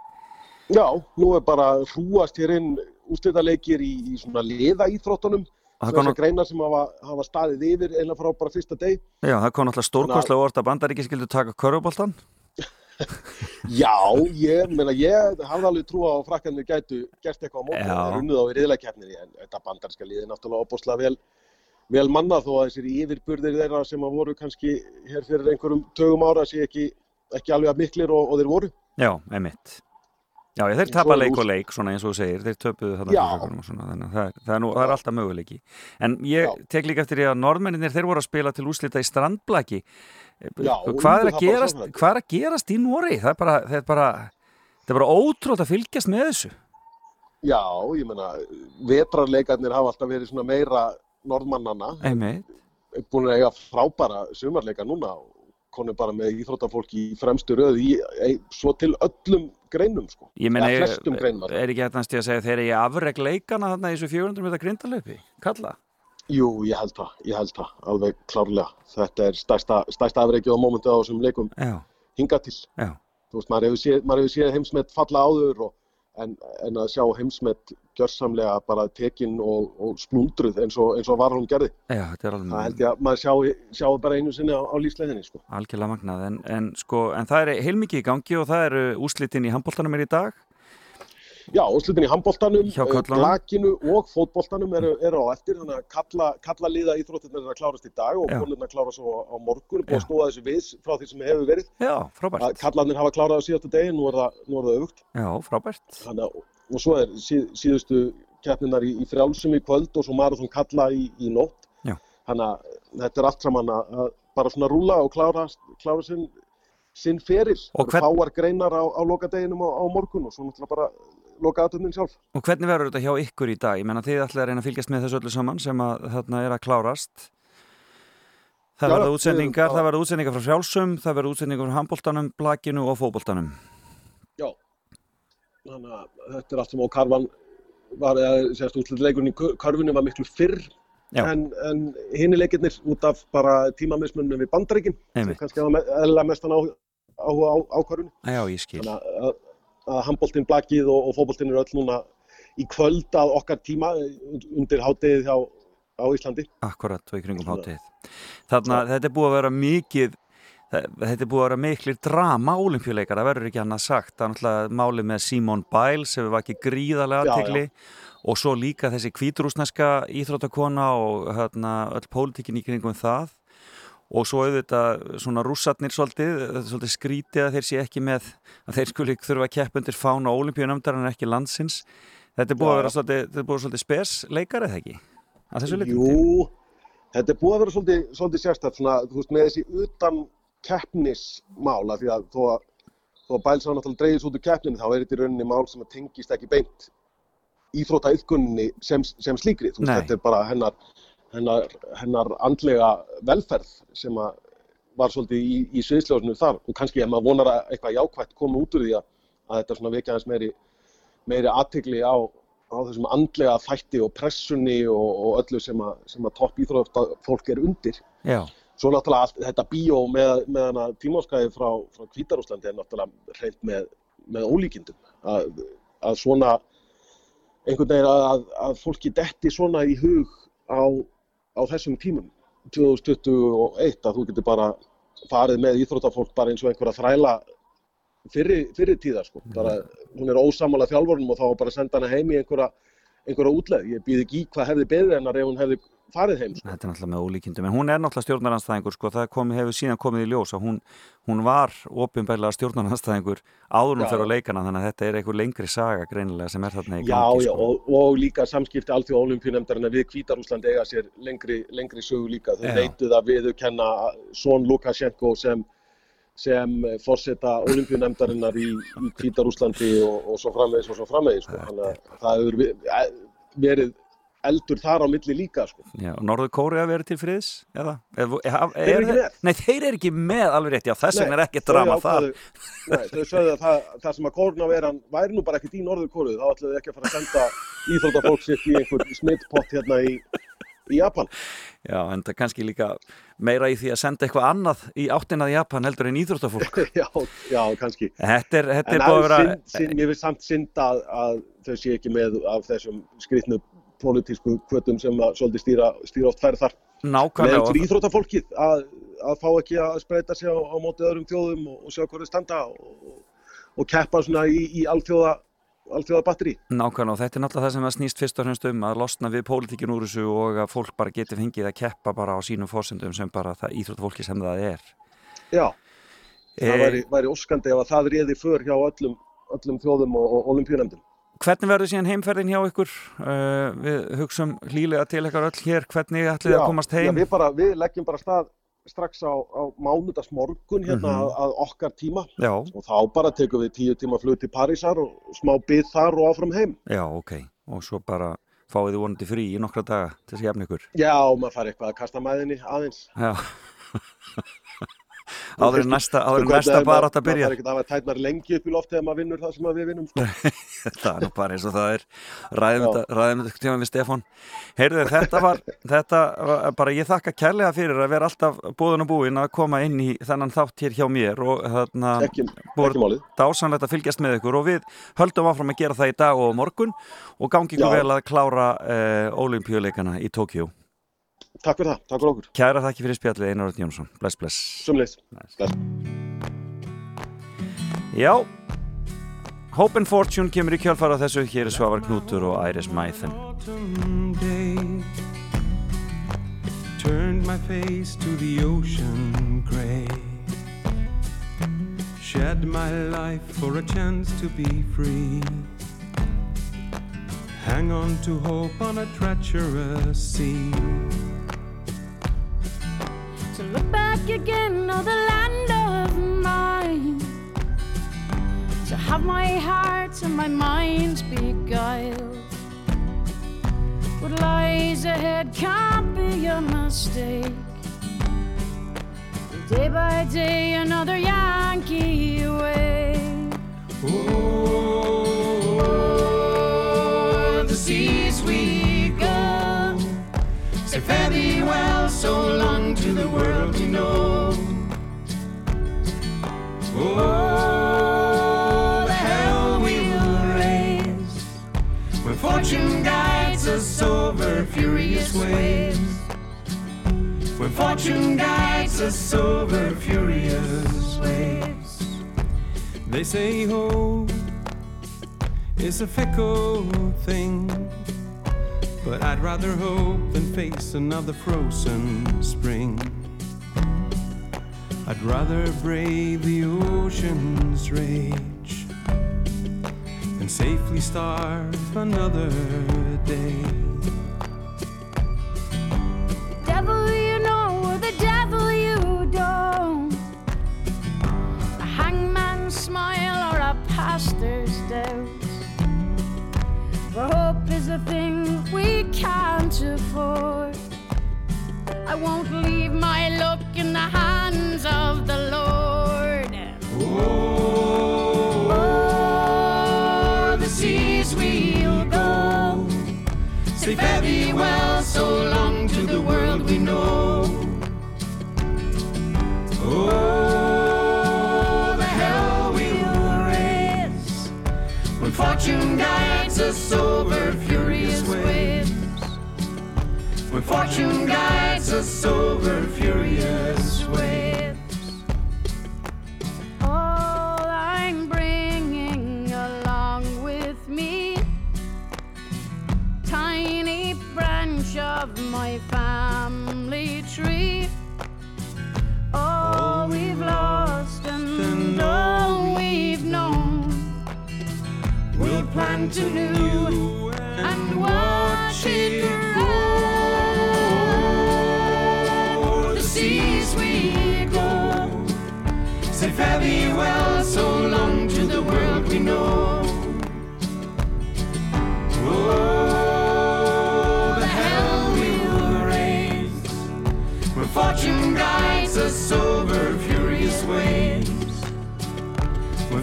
Já, nú er bara hrúast hér inn úrstæðaleikir í, í svona liða íþróttunum. Það Þessar nú- greinar sem hafa, hafa staðið yfir eða frá bara fyrsta deg. Já, það kom náttúrulega stórkostlega orð að bandaríki skildu taka körfuboltan. (laughs) Já, ég, meina, ég hafði alveg trú á að frakkanir gætu gert eitthvað á móti. Já. Það er unnið á í en þetta bandarska liði náttúrulega opbúslega vel, vel mannað þó að þessir yfirbyrðir þeirra sem að voru kannski hér fyrir einhverjum tögum ára sé ekki, ekki alveg að miklir og, og þeir voru. Já, einmitt. Já, þeir En tapa svo er leik og leik, svona eins og þú segir, þeir töpuðu þarna Já. og svona, þannig að það, það, er nú, það er alltaf möguleiki. En ég tek líka eftir því að norðmenninir, þeir voru að spila til úslita í strandblaki. Já, hvað, er gerast, hvað er að gerast í Nóri? Það er bara, það er bara, það er bara ótrúlega að fylgjast með þessu. Já, ég meina, vetrarleikarnir hafa alltaf verið svona meira norðmannana. Búin að eiga frábæra sumarleika núna og konum bara með íþróttafólk í fremstu röð í, í, svo til öllum greinum, sko. Ég meina, ég, greinum. er ekki hægt að segja þeir eru í afreg leikana þarna í þessu 400 metra grindalöpi? Kalla? Jú, ég held það, ég held það, alveg klárlega. Þetta er stærsta, stærsta afreikið á mómentu á þessum leikum Já. hingað til. Já. Þú veist, maður hefur séð, séð heimsmet falla áður og, en, en að sjá heimsmet gjörsamlega bara tekin og, og splúndruð eins og, eins og var hún gerði. Já, þetta er alveg Það held ég að maður sjá, sjá bara einu sinni á, á lífsleginni, sko. algjörlega magnað en, en, sko, en það er heilmikið í gangi og það eru úslitin í handbóltanum er í dag Já, úrslitin í handbóltanum, körlunum. blakinu og fótbóltanum eru, eru á eftir, þannig að kalla, kalla liða íþróttirnar er að klárast í dag og Já. konurnar klára svo á morgun, að stóða þessu við frá því sem hefur verið. Já, frábært. Að Kallarnir hafa klárað á síðastu degi, nú er það, nú er það auðvugt. Já, frábært. Þannig að, og svo er síð, síðustu keppninar í, í frjálsum í kvöld og svo marathon kalla í, í nótt. Þannig að þetta er allt saman að, bara svona rúla og klára, klára sinn, sinn feril. Og hvern- Fáar greinar á, á lokadeginum á, á morgun og svo náttúrulega bara loka aðtöndin sjálf. Og hvernig verður þetta hjá ykkur í dag? Ég menna þið ætlaði að reyna að fylgjast með þessu öllu saman sem að þarna er að klárast. Það við- útsendingar, já. það verða útsendingar frá frjálsum, það verða útsendingar frá handbóltanum, blakinu og fótbóltanum. Þannig að þetta er allt sem á karvan var, eða sérst útlitleikurinn í körfunni var miklu fyrr Já. en, en hinni leikirnir út af bara tímamismunum við bandaríkin sem kannski eðlilega mestan áhuga á, á, á körfunni. Já, ég skil. Þannig að, að, handbóltinn blakið og, og fótbóltinn eru öll núna í kvöld að okkar tíma undir hátegið hjá á Íslandi. Akkurat og í kringum hátíð. Þannig að þetta er búið að vera mikið þetta er búið að vera miklir drama olimpíuleikar, það verður ekki annað sagt. Það er náttúrulega málið með Simone Biles sem var ekki gríðarlega aðtegli og svo líka þessi kvíturúsneska íþróttakona og hérna, öll pólitíkin í kringum það. Og svo auðvitað svona rússarnir svolítið, svolítið skrítið að þeir sé ekki með, að þeir skuli þurfa að keppa undir fána olimpíunöfndar en ekki landsins. Þetta er búið Já, að vera svolítið, svolítið spes leikar eða ekki? Að? Jú, þetta er búið að vera svolítið, svolítið sérstætt svona, keppnismála því að þó að, þó að bælsa náttúrulega dreigis út úr keppninu þá er þetta í rauninni mál sem að tengist ekki beint íþróttaiðkunni sem, sem slíkri, veist, þetta er bara hennar, hennar, hennar andlega velferð sem að var svolítið í, í sviðsljósinu þar og kannski ef maður vonar að eitthvað jákvætt komi út úr því að, að þetta svona vekja aðeins meiri, meiri aðtegli á, á þessum andlega þætti og pressunni og, og öllu sem að, sem að topp íþrótta fólk er undir. Já. Svo náttúrulega allt þetta bíó með, með hana tímáskæði frá, frá Hvítarúslandi er náttúrulega hreint með, með ólíkindum. Að, að svona einhvern veginn að, að, fólki detti svona í hug á, á þessum tímum 2021 að þú getur bara farið með íþróttafólk bara eins og einhverja þræla fyrri, fyrri tíðar sko. bara, hún er ósamála þjálfurnum og þá bara senda hana heim í einhverja, einhverja útleð ég býð ekki í hvað hefði beðið hennar ef hún hefði farið heim sko. Þetta er náttúrulega með ólíkindum, en hún er náttúrulega stjórnaranstæðingur, sko, það komi, hefur síðan komið í ljós að hún, hún var ofinbærlega stjórnaranstæðingur áður hún Já. fyrir á leikana, þannig að þetta er einhver lengri saga greinilega sem er þarna í Já, gangi, já, sko. og, og líka samskipti alltaf olimpíunemndarinnar við Hvítarúsland eiga sér lengri, lengri sögu líka. Þau Já. neituð að viðurkenna Són Lukashenko sem, sem forseta olimpíunemdarinnar í, í Hvítarúslandi og, og svo framvegis og svo framvegis. Sko. Þannig að það hefur e- verið eldur þar á milli líka. Sko. Já, og Norður Kórea verið til friðs, eða? Er, er, er, Þeir eru ekki með. Nei, þeir eru ekki með alveg rétt, já, þess vegna er ekki drama þar. ákváðu- Nei, þau sögðu að það, það sem að kórnaveran væri nú bara ekkert í Norður Kóru, þá ætluðu þau ekki að fara að senda íþróttafólk sitt í einhver smittpott hérna í, í Japan. Já, en það kannski líka meira í því að senda eitthvað annað í áttinað Japan heldur en íþróttafólk. (laughs) já, já, kannski. Þetta er, þetta En er búið að að vera... synd, synd, mér finnst samt synd að, að þau sé ekki með af þessum skrýtnu pólitísku kvötum sem að svolítið stýra, stýra oft færð þar. Nákvæmlega. Með fyrir íþróttafólkið að, að fá ekki að spreita sig á, á móti öðrum þjóðum og, og sjá hverju standa og, og keppa svona í, í alþjóða, alþjóða batteri. Nákvæmlega og þetta er náttúrulega það sem það snýst fyrst og fremst um að losna við pólitíkin úr þessu og að fólk bara geti fengið að keppa bara á sínum fórsendum sem bara það íþróttafólki sem það er. Já, það Eh, væri, væri óskandi ef að það réði för hjá öllum, öllum þjóðum og, og olimpíunemndum. Hvernig verður síðan heimferðin hjá ykkur? Uh, við hugsum hlýlega til ykkar öll hér, hvernig ætlið að komast heim? Já, við, bara, við leggjum bara stað strax á, á mánudagsmorgun hérna Mhm. að, að okkar tíma Já. og þá bara tekum við tíu tíma flug til Parísar og smá byð þar og áfram heim. Já, ok. Og svo bara fáið þið vonandi frí í nokkra daga til þess að jafna ykkur. Já, maður fari eitthvað að kasta mæðinni aðeins. Já. (laughs) áður en næsta, næsta er bara átt að byrja. maður þarf ekki að hafa tætnar lengi upp í lofti þegar maður vinnur það sem við vinnum sko. (laughs) það er nú bara eins og það er ræðum þetta, tíma við Stefán heyrðu þetta var, þetta var bara ég þakka kærlega fyrir að vera alltaf búðun og búin að koma inn í þennan þátt hér hjá mér og þarna málið. dásanlegt að fylgjast með ykkur og við höldum áfram að gera það í dag og morgun og gangi ykkur vel að klára uh, olimpíuleikana í Tókjó Takk fyrir það, takk fyrir okkur. Kæra þakki fyrir spjallið Einar Örn Jónsson. Bless, bless. Sumleis Bless. Já Hope and Fortune kemur í kjálfara þessu. Hér er Svavar Knútur og Iris day Turned my face to the ocean gray. Shed my life for a chance to be free. Hang on to hope on a treacherous sea To look back again on the land of mine. To have my heart and my mind beguiled. What lies ahead can't be a mistake. Day by day another Yankee way. O'er Say fare thee well, so long to the world we know. Oh, the hell we'll raise When fortune guides us over furious waves When fortune guides us over furious waves They say hope is a fickle thing But I'd rather hope than face another frozen spring I'd rather brave the ocean's rage Than safely starve another day devil you know or the devil you don't. A hangman's smile or a pastor's doubt. For hope is a thing we can't afford. I won't leave my luck in the hands of the Lord. O'er the seas we'll go Say fare thee well, so long to the world we know Oh, Fortune guides us over furious waves When fortune guides us over furious waves All I'm bringing along with me, tiny branch of my family tree. We'll plant anew and watch it grow. the seas we go. Say fare thee well, so long to the world we know. Oh, the hell we'll raise when fortune guides us over furious waves.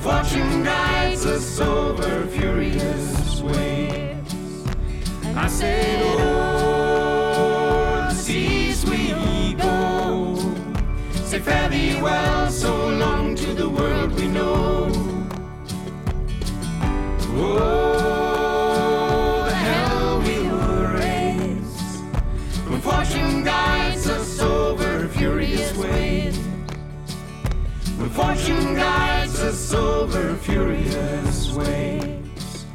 Fortune guides us over furious waves. I said, oh, the seas we go. Say fare thee well, so long to the world we know. Oh, the hell we'll raise when fortune guides fortune guides us over furious waves.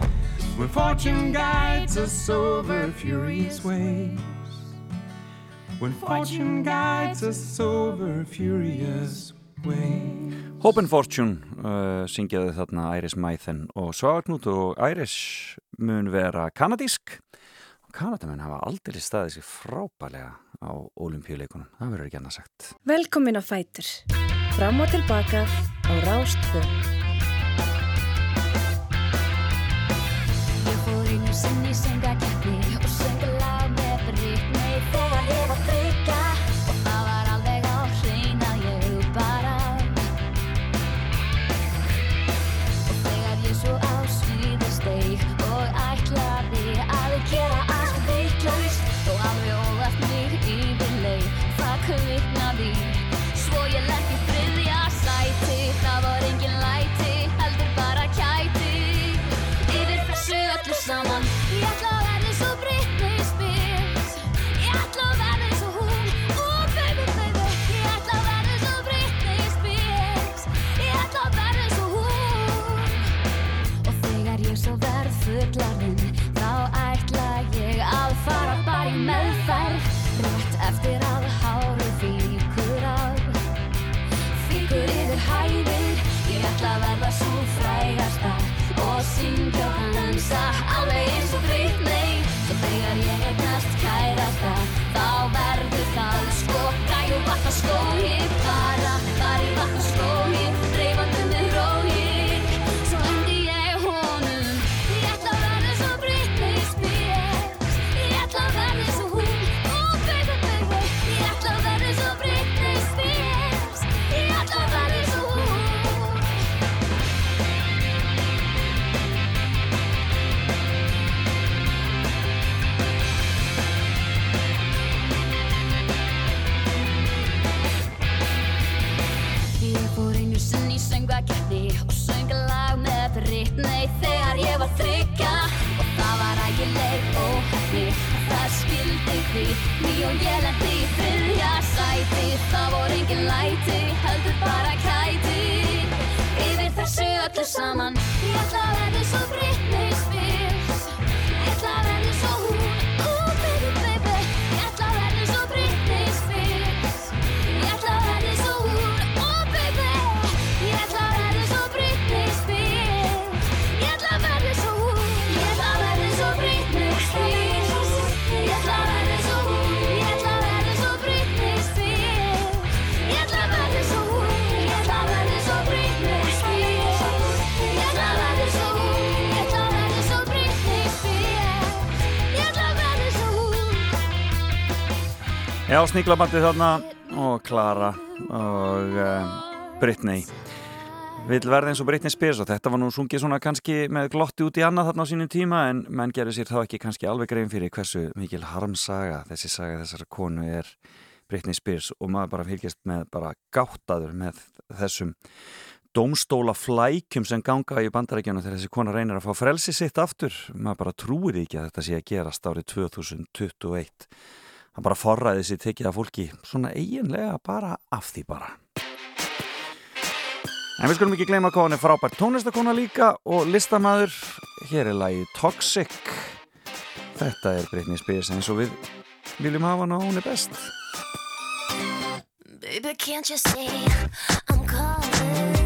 When fortune guides us over furious waves. When fortune guides us over furious waves. Hope and Fortune uh, syngjaði þarna Iris Mæþen og Svagarnút og Iris mun vera kanadísk og kanadamenn hafa aldrei staðið sér frábælega á olimpíuleikunum, það verður ekki annað sagt Velkomin á Fætur. Fram og tilbaka á Rástfjörn. Ég fór einu sinni í söngakeppi og söng Já, sníklabandið þarna. Og Klara og um, Britney. Vill verða eins og Britney Spears og þetta var nú sungið svona kannski með glotti út í annað þarna á sínum tíma en menn gerir sér þá ekki kannski alveg grein fyrir hversu mikil harmsaga þessi saga þessara konu er Britney Spears. Og maður bara fylgjast með bara gáttaður með þessum dómstóla flækjum sem ganga í bandarækjana þegar þessi kona reynir að fá frelsi sitt aftur. Maður bara trúir ekki að þetta sé að gerast árið 2021 hann bara forræði sér tekið af fólki svona eiginlega bara af því bara. En við skulum ekki gleyma hvað hann er frábært tónlistakona líka og listamæður hér er lagið Toxic. Þetta er Britney Spears eins og við viljum hafa hana og hún er best. Baby, can't you see I'm calling?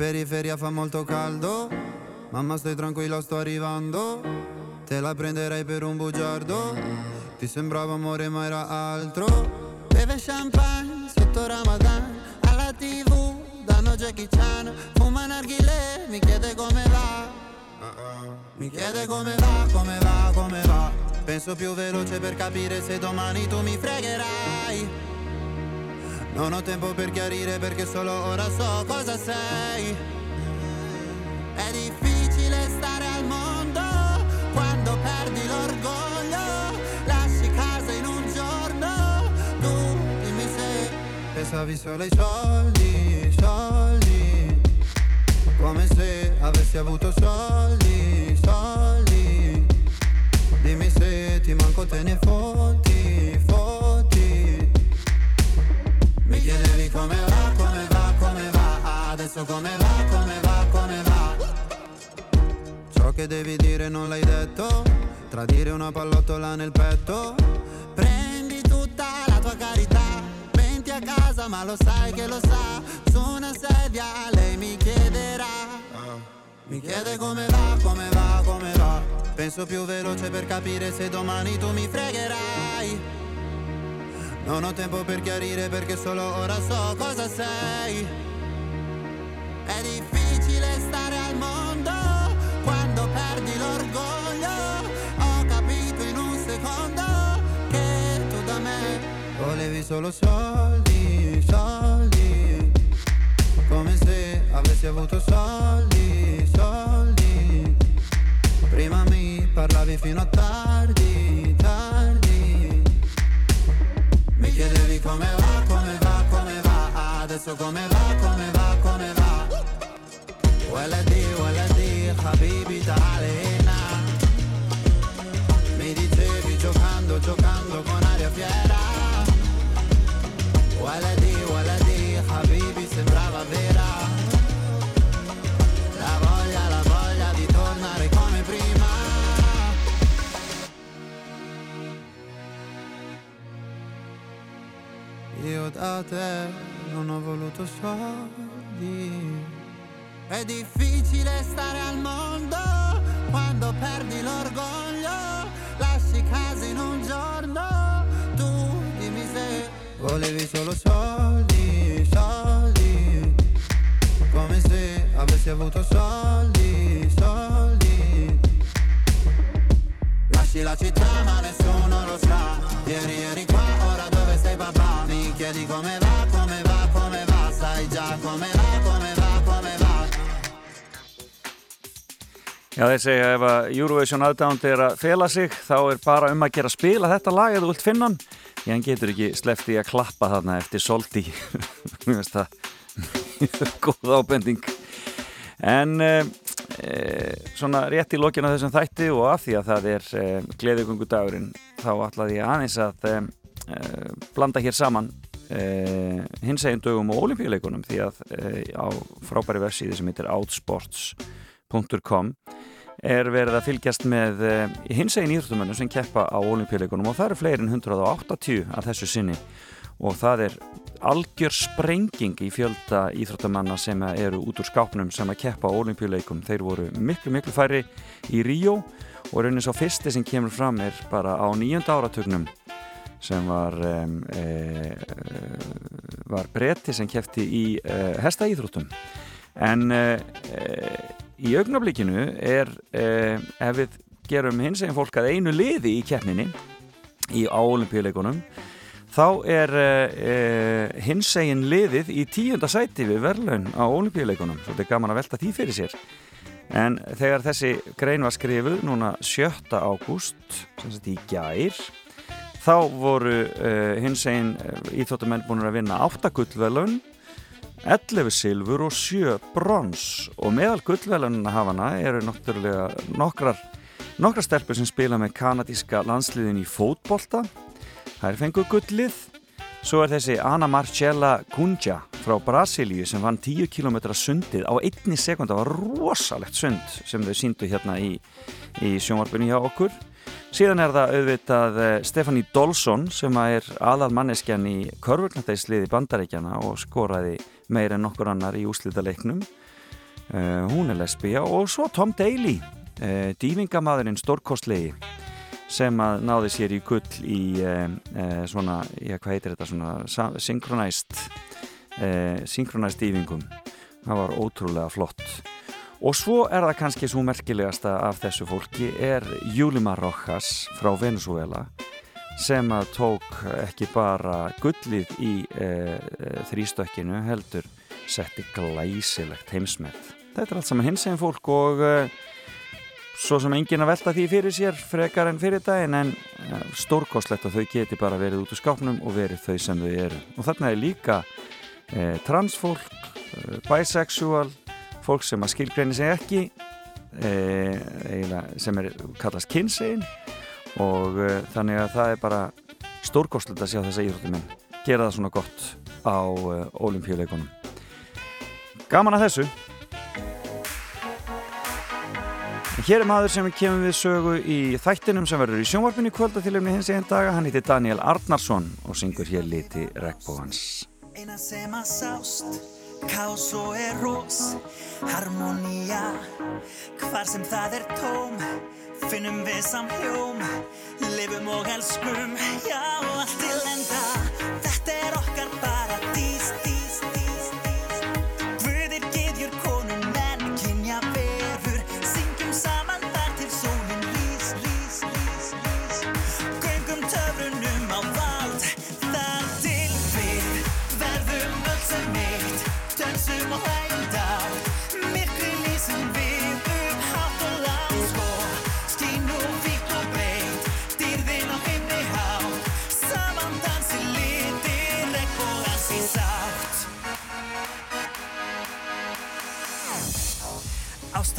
Periferia fa molto caldo, mamma stai tranquilla sto arrivando, te la prenderei per un bugiardo, ti sembrava amore ma era altro, beve champagne sotto Ramadan, alla tv danno Jackie Chan. Fuma narghile, mi chiede come va. Mi chiede come va, come va, come va. Penso più veloce per capire se domani tu mi fregherai Non ho tempo per chiarire perché solo ora so cosa sei. È difficile stare al mondo quando perdi l'orgoglio. Lasci casa in un giorno Tu dimmi se pensavi solo ai soldi, soldi. Come se avessi avuto soldi, soldi. Dimmi se ti manco te ne fotti, come va, come va, come va Adesso come va, come va, come va. Ciò che devi dire non l'hai detto Tradire una pallottola nel petto. Prendi tutta la tua carità Menti a casa ma lo sai che lo sa Su una sedia lei mi chiederà. Mi chiede come va, come va, come va. Penso più veloce per capire se domani tu mi fregherai Non ho tempo per chiarire perché solo ora so cosa sei. È difficile stare al mondo quando perdi l'orgoglio. Ho capito in un secondo che tu da me volevi solo soldi, soldi. Come se avessi avuto soldi, soldi. Prima mi parlavi fino a tardi, chiedevi come va, come va, come va Adesso come va, come va, come va ولدي ولدي حبيبي تعالي هنا Mi dicevi giocando, giocando con aria fiera ولدي ولدي حبيبي sembrava vera Io da te non ho voluto soldi. È difficile stare al mondo quando perdi l'orgoglio Lasci casa in un giorno Tu dimmi se volevi solo soldi, soldi. Come se avessi avuto soldi, soldi. Lasci la città ma nessuno lo sa. Ieri eri chiedi come va, come va, come va Sai già come va, come va, come va. Já, þeir segja ef að Eurovision aðdánd er að fela sig þá er bara um að gera spila þetta lag eða þú vilt finna hann. Því hann getur ekki sleppt í að klappa þarna eftir soldi (laughs) Mér finnst það (laughs) góð ábending. En e, svona rétt í lokina þessum þætti og af því að það er e, gleðugungudagurinn þá ætlaði ég aðeins að e, blanda hér saman e, hins eginn dögum og olimpíuleikunum því að e, á frábæri vefsíði sem heitir outsports.com er verið að fylgjast með uh, hins eginn íþróttumönnum sem keppa á olimpíuleikunum og það eru fleiri en 180 af þessu sinni og það er algjör sprenging í fjölda íþróttamanna sem eru út úr skápnum sem að keppa á olimpíuleikum. Þeir voru miklu, miklu færri í Ríó og raunin svo fyrsti sem kemur fram er bara á nýjönda áratugnum sem var, um, e, var bretti sem kefti í e, hesta íþróttum. En e, í augnablikinu er, ef við gerum hins eginn fólk að einu liði í keppninni í á olimpíuleikunum þá er uh, hins eginn liðið í tíunda sæti við verðlaun á olimpíuleikunum svo þetta er gaman að velta því fyrir sér en þegar þessi grein var skrifuð núna 7. ágúst sem sagt í gær þá voru uh, hins eginn íþóttumenn búin að vinna 8 gullverðlaun 11 silfur og 7 brons og meðal gullverðlaunina hafana eru náttúrulega nokkrar nokkrar stelpur sem spila með kanadíska landsliðin í fótbolta Það er fenguð gullið. Svo er þessi Ana Marcella Cunha frá Brasilíu sem vann 10 km sundið á einni sekund. Það var rosalegt sund sem þau síndu hérna í, í sjónvarpunni hjá okkur. Síðan er það auðvitað Stefani Dolson sem er aðal manneskjan í körfurnatæsliði bandaríkjana og skoraði meir en nokkur annar í úslita leiknum. Uh, hún er lesbija og svo Tom Daly, uh, dývingamadurinn stórkostlegi sem að náði sér í gull í eh, eh, svona, já hvað heitir þetta svona synkronæst eh, dýfingum það var ótrúlega flott og svo er það kannski svo merkilegasta af þessu fólki er Júlima Rojas frá Venezuela sem að tók ekki bara gullið í e, e, þrýstökkinu heldur setti glæsilegt heimsmet. Þetta er allt saman hins eginn fólk og e, svo sem enginn að velta því fyrir sér frekar en fyrir daginn en stórkoslegt að þau geti bara verið út úr skápnum og verið þau sem þau eru. Og þarna er líka transfólk, bisexual fólk sem að skilgreini sig ekki e, eiginlega, sem er kallast kynsegin og uh, þannig að það er bara stórkostlegt að sjá þessa íþróttumenn gera það svona gott á uh, olimpíuleikunum gaman að þessu Hér er maður sem kemur við sögu í þættinum sem verður í sjónvarpinu í kvölda til umni hins einn daga. Hann heitir Daniel Arnarsson og syngur hér liti regnbóðans. Eina sem að sást Kás og er rós Harmonía Hvar sem það er tóm Finnum við samhjóm. Lifum og elskum Já, allt til enda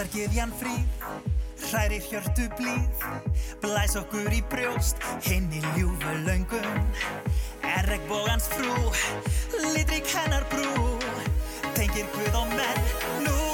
Ástargiðjan fríð Hrærir hjörtu blíð Blæs okkur í brjóst Hinn í ljúfu löngum Er regnbógans frú Litrík hennar brú Tengir guð og menn Nú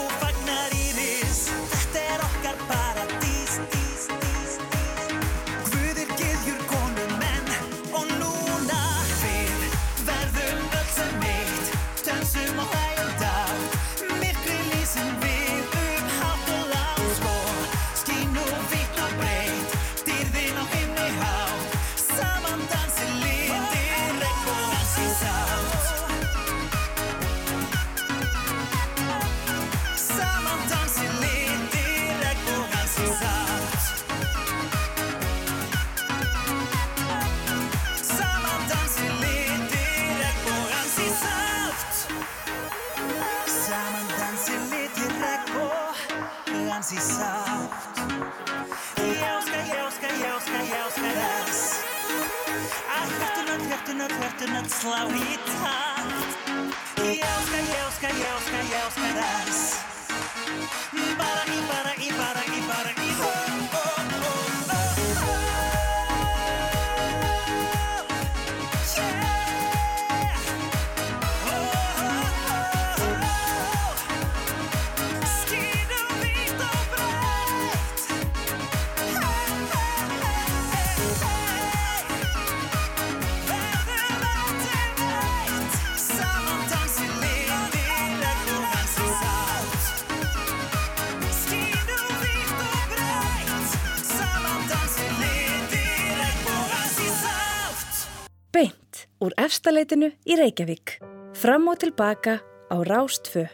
úr efstaleitinu í Reykjavík. Fram og tilbaka á Rástfö.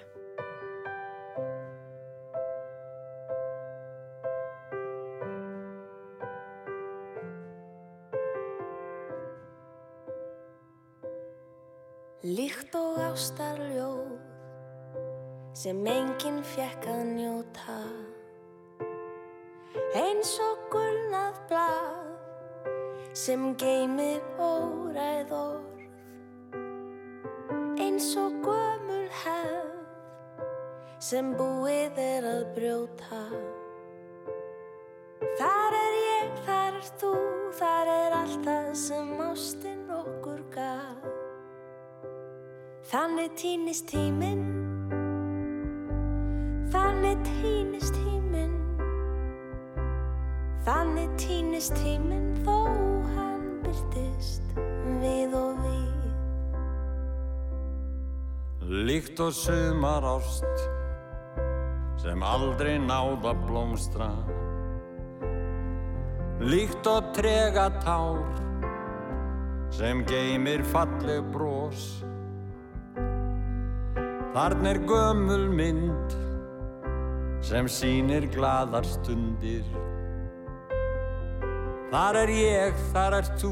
Líkt og ástarljóð sem enginn fjekk að njóta eins og gulnað blað sem geymir óræð orð. Eins og gömul hefð sem búið er að brjóta. Þar er ég, þar er þú, þar er allt það sem ástin okkur gaf. Þannig týnist tíminn. Þannig týnist tíminn Þannig týnist tíminn þó hann byrtist við og við. Líkt og sumar ást sem aldrei náða blómstra. Líkt og trega tár sem geymir falleg brós Þarna er gömul mynd sem sýnir gladar stundir. Þar er ég, þar er þú,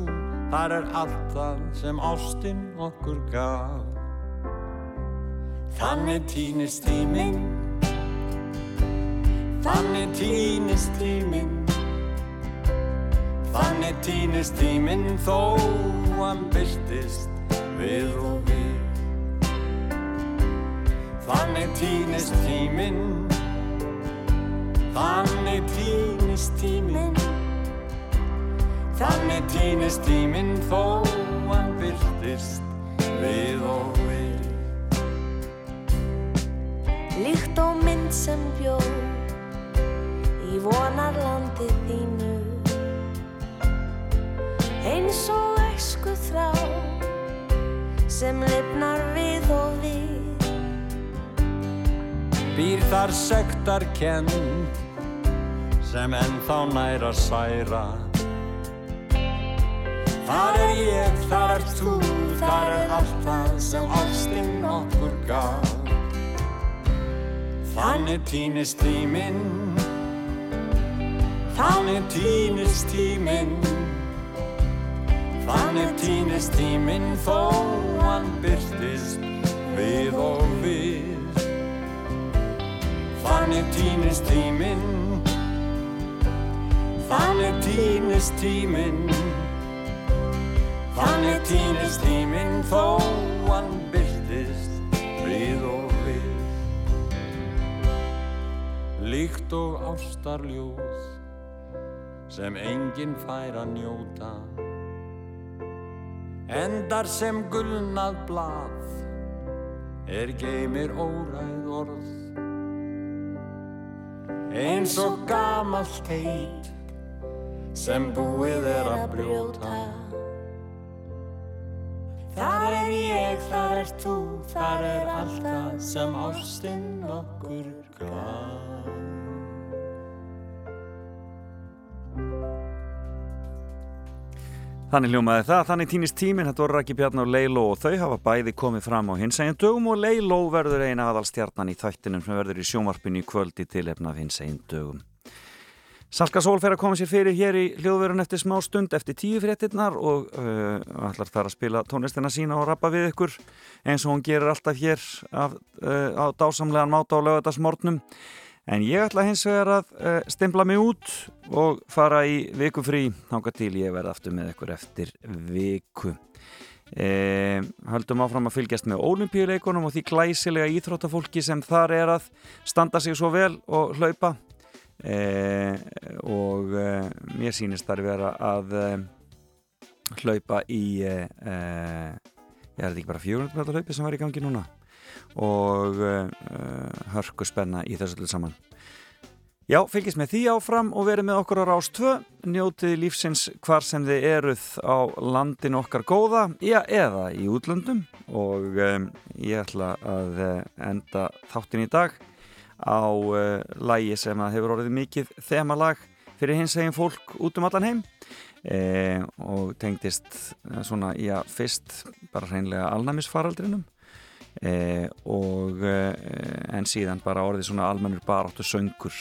þar er allt það sem ástin okkur gaf. Þannig týnist tíminn, þannig týnist tíminn, þannig týnist tíminn þó hann byrtist við og við. Þannig týnist tíminn, þannig týnist tíminn, þannig týnist tíminn þó hann byrtist við og við. Líkt og mynd sem bjó í vonarlandi þínu Eins og æsku þrá sem lifnar við og við Býr þar sektar kenn sem ennþá nær að særa. Þar er ég, þar er þú, þar er allt það sem ástin okkur gaf. Þannig týnist tíminn, þannig týnist tíminn, þannig týnist tíminn þó hann byrtist við og við. Þannig týnist tíminn, þannig týnist tíminn, þannig týnist tíminn þó hann byrtist við og við. Líkt og ástarljóð sem enginn fær að njóta, endar sem gulnað blað er geymir óræð orð. Eins og gamalt heit sem búið er að brjóta. Þar er ég, þar er þú, þar er allt það sem ástin okkur gaf. Þannig hljómaði það, þannig týnist tíminn, þetta voru Raki Bjarnar og Leiló og þau hafa bæði komið fram á hins eginn dögum og Leiló verður eina aðalstjarnan í þættinum sem verður í sjónvarpinu í kvöldi til efna af hins eginn dögum. Salka Sól fer að koma sér fyrir hér í hljóðverun eftir smá stund eftir tíu fréttinnar og uh, ætlar þar að spila tónlistina sína og rappa við ykkur eins og hún gerir alltaf hér af, uh, á dásamlegan máta á lögadagsmórnum. En ég ætla hins vegar að uh, stimpla mig út og fara í viku frí þángar til ég verða aftur með ykkur eftir viku. E, höldum áfram að fylgjast með olimpíuleikunum og því glæsilega íþróttafólki sem þar er að standa sig svo vel og hlaupa og e, mér sýnist þar vera að e, hlaupa í ég er þetta ekki bara 400 metra hlaupi sem var í gangi núna. Og hörku spenna í þessu öllu saman. Já, fylgjast með því áfram og verið með okkur á Rás 2 njótið lífsins hvar sem þið eruð á landin okkar góða já, eða í útlöndum. Og um, ég ætla að enda þáttin í dag á uh, lægi sem að hefur orðið mikið þemalag fyrir hins eginn fólk út um allan heim. Eh, og tengdist uh, svona, já, fyrst bara hreinlega alnæmisfaraldrinum. Eh, og eh, en síðan bara orðið svona almennur baráttu söngur.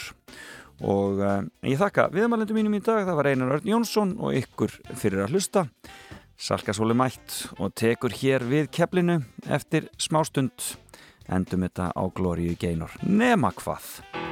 Og eh, ég þakka viðmælendum mínum í dag, það var Einar Örn Jónsson og ykkur fyrir að hlusta. Salkasóli mætt og tekur hér við keflinu eftir smástund endum þetta á Glóriu Geinor. Nema hvað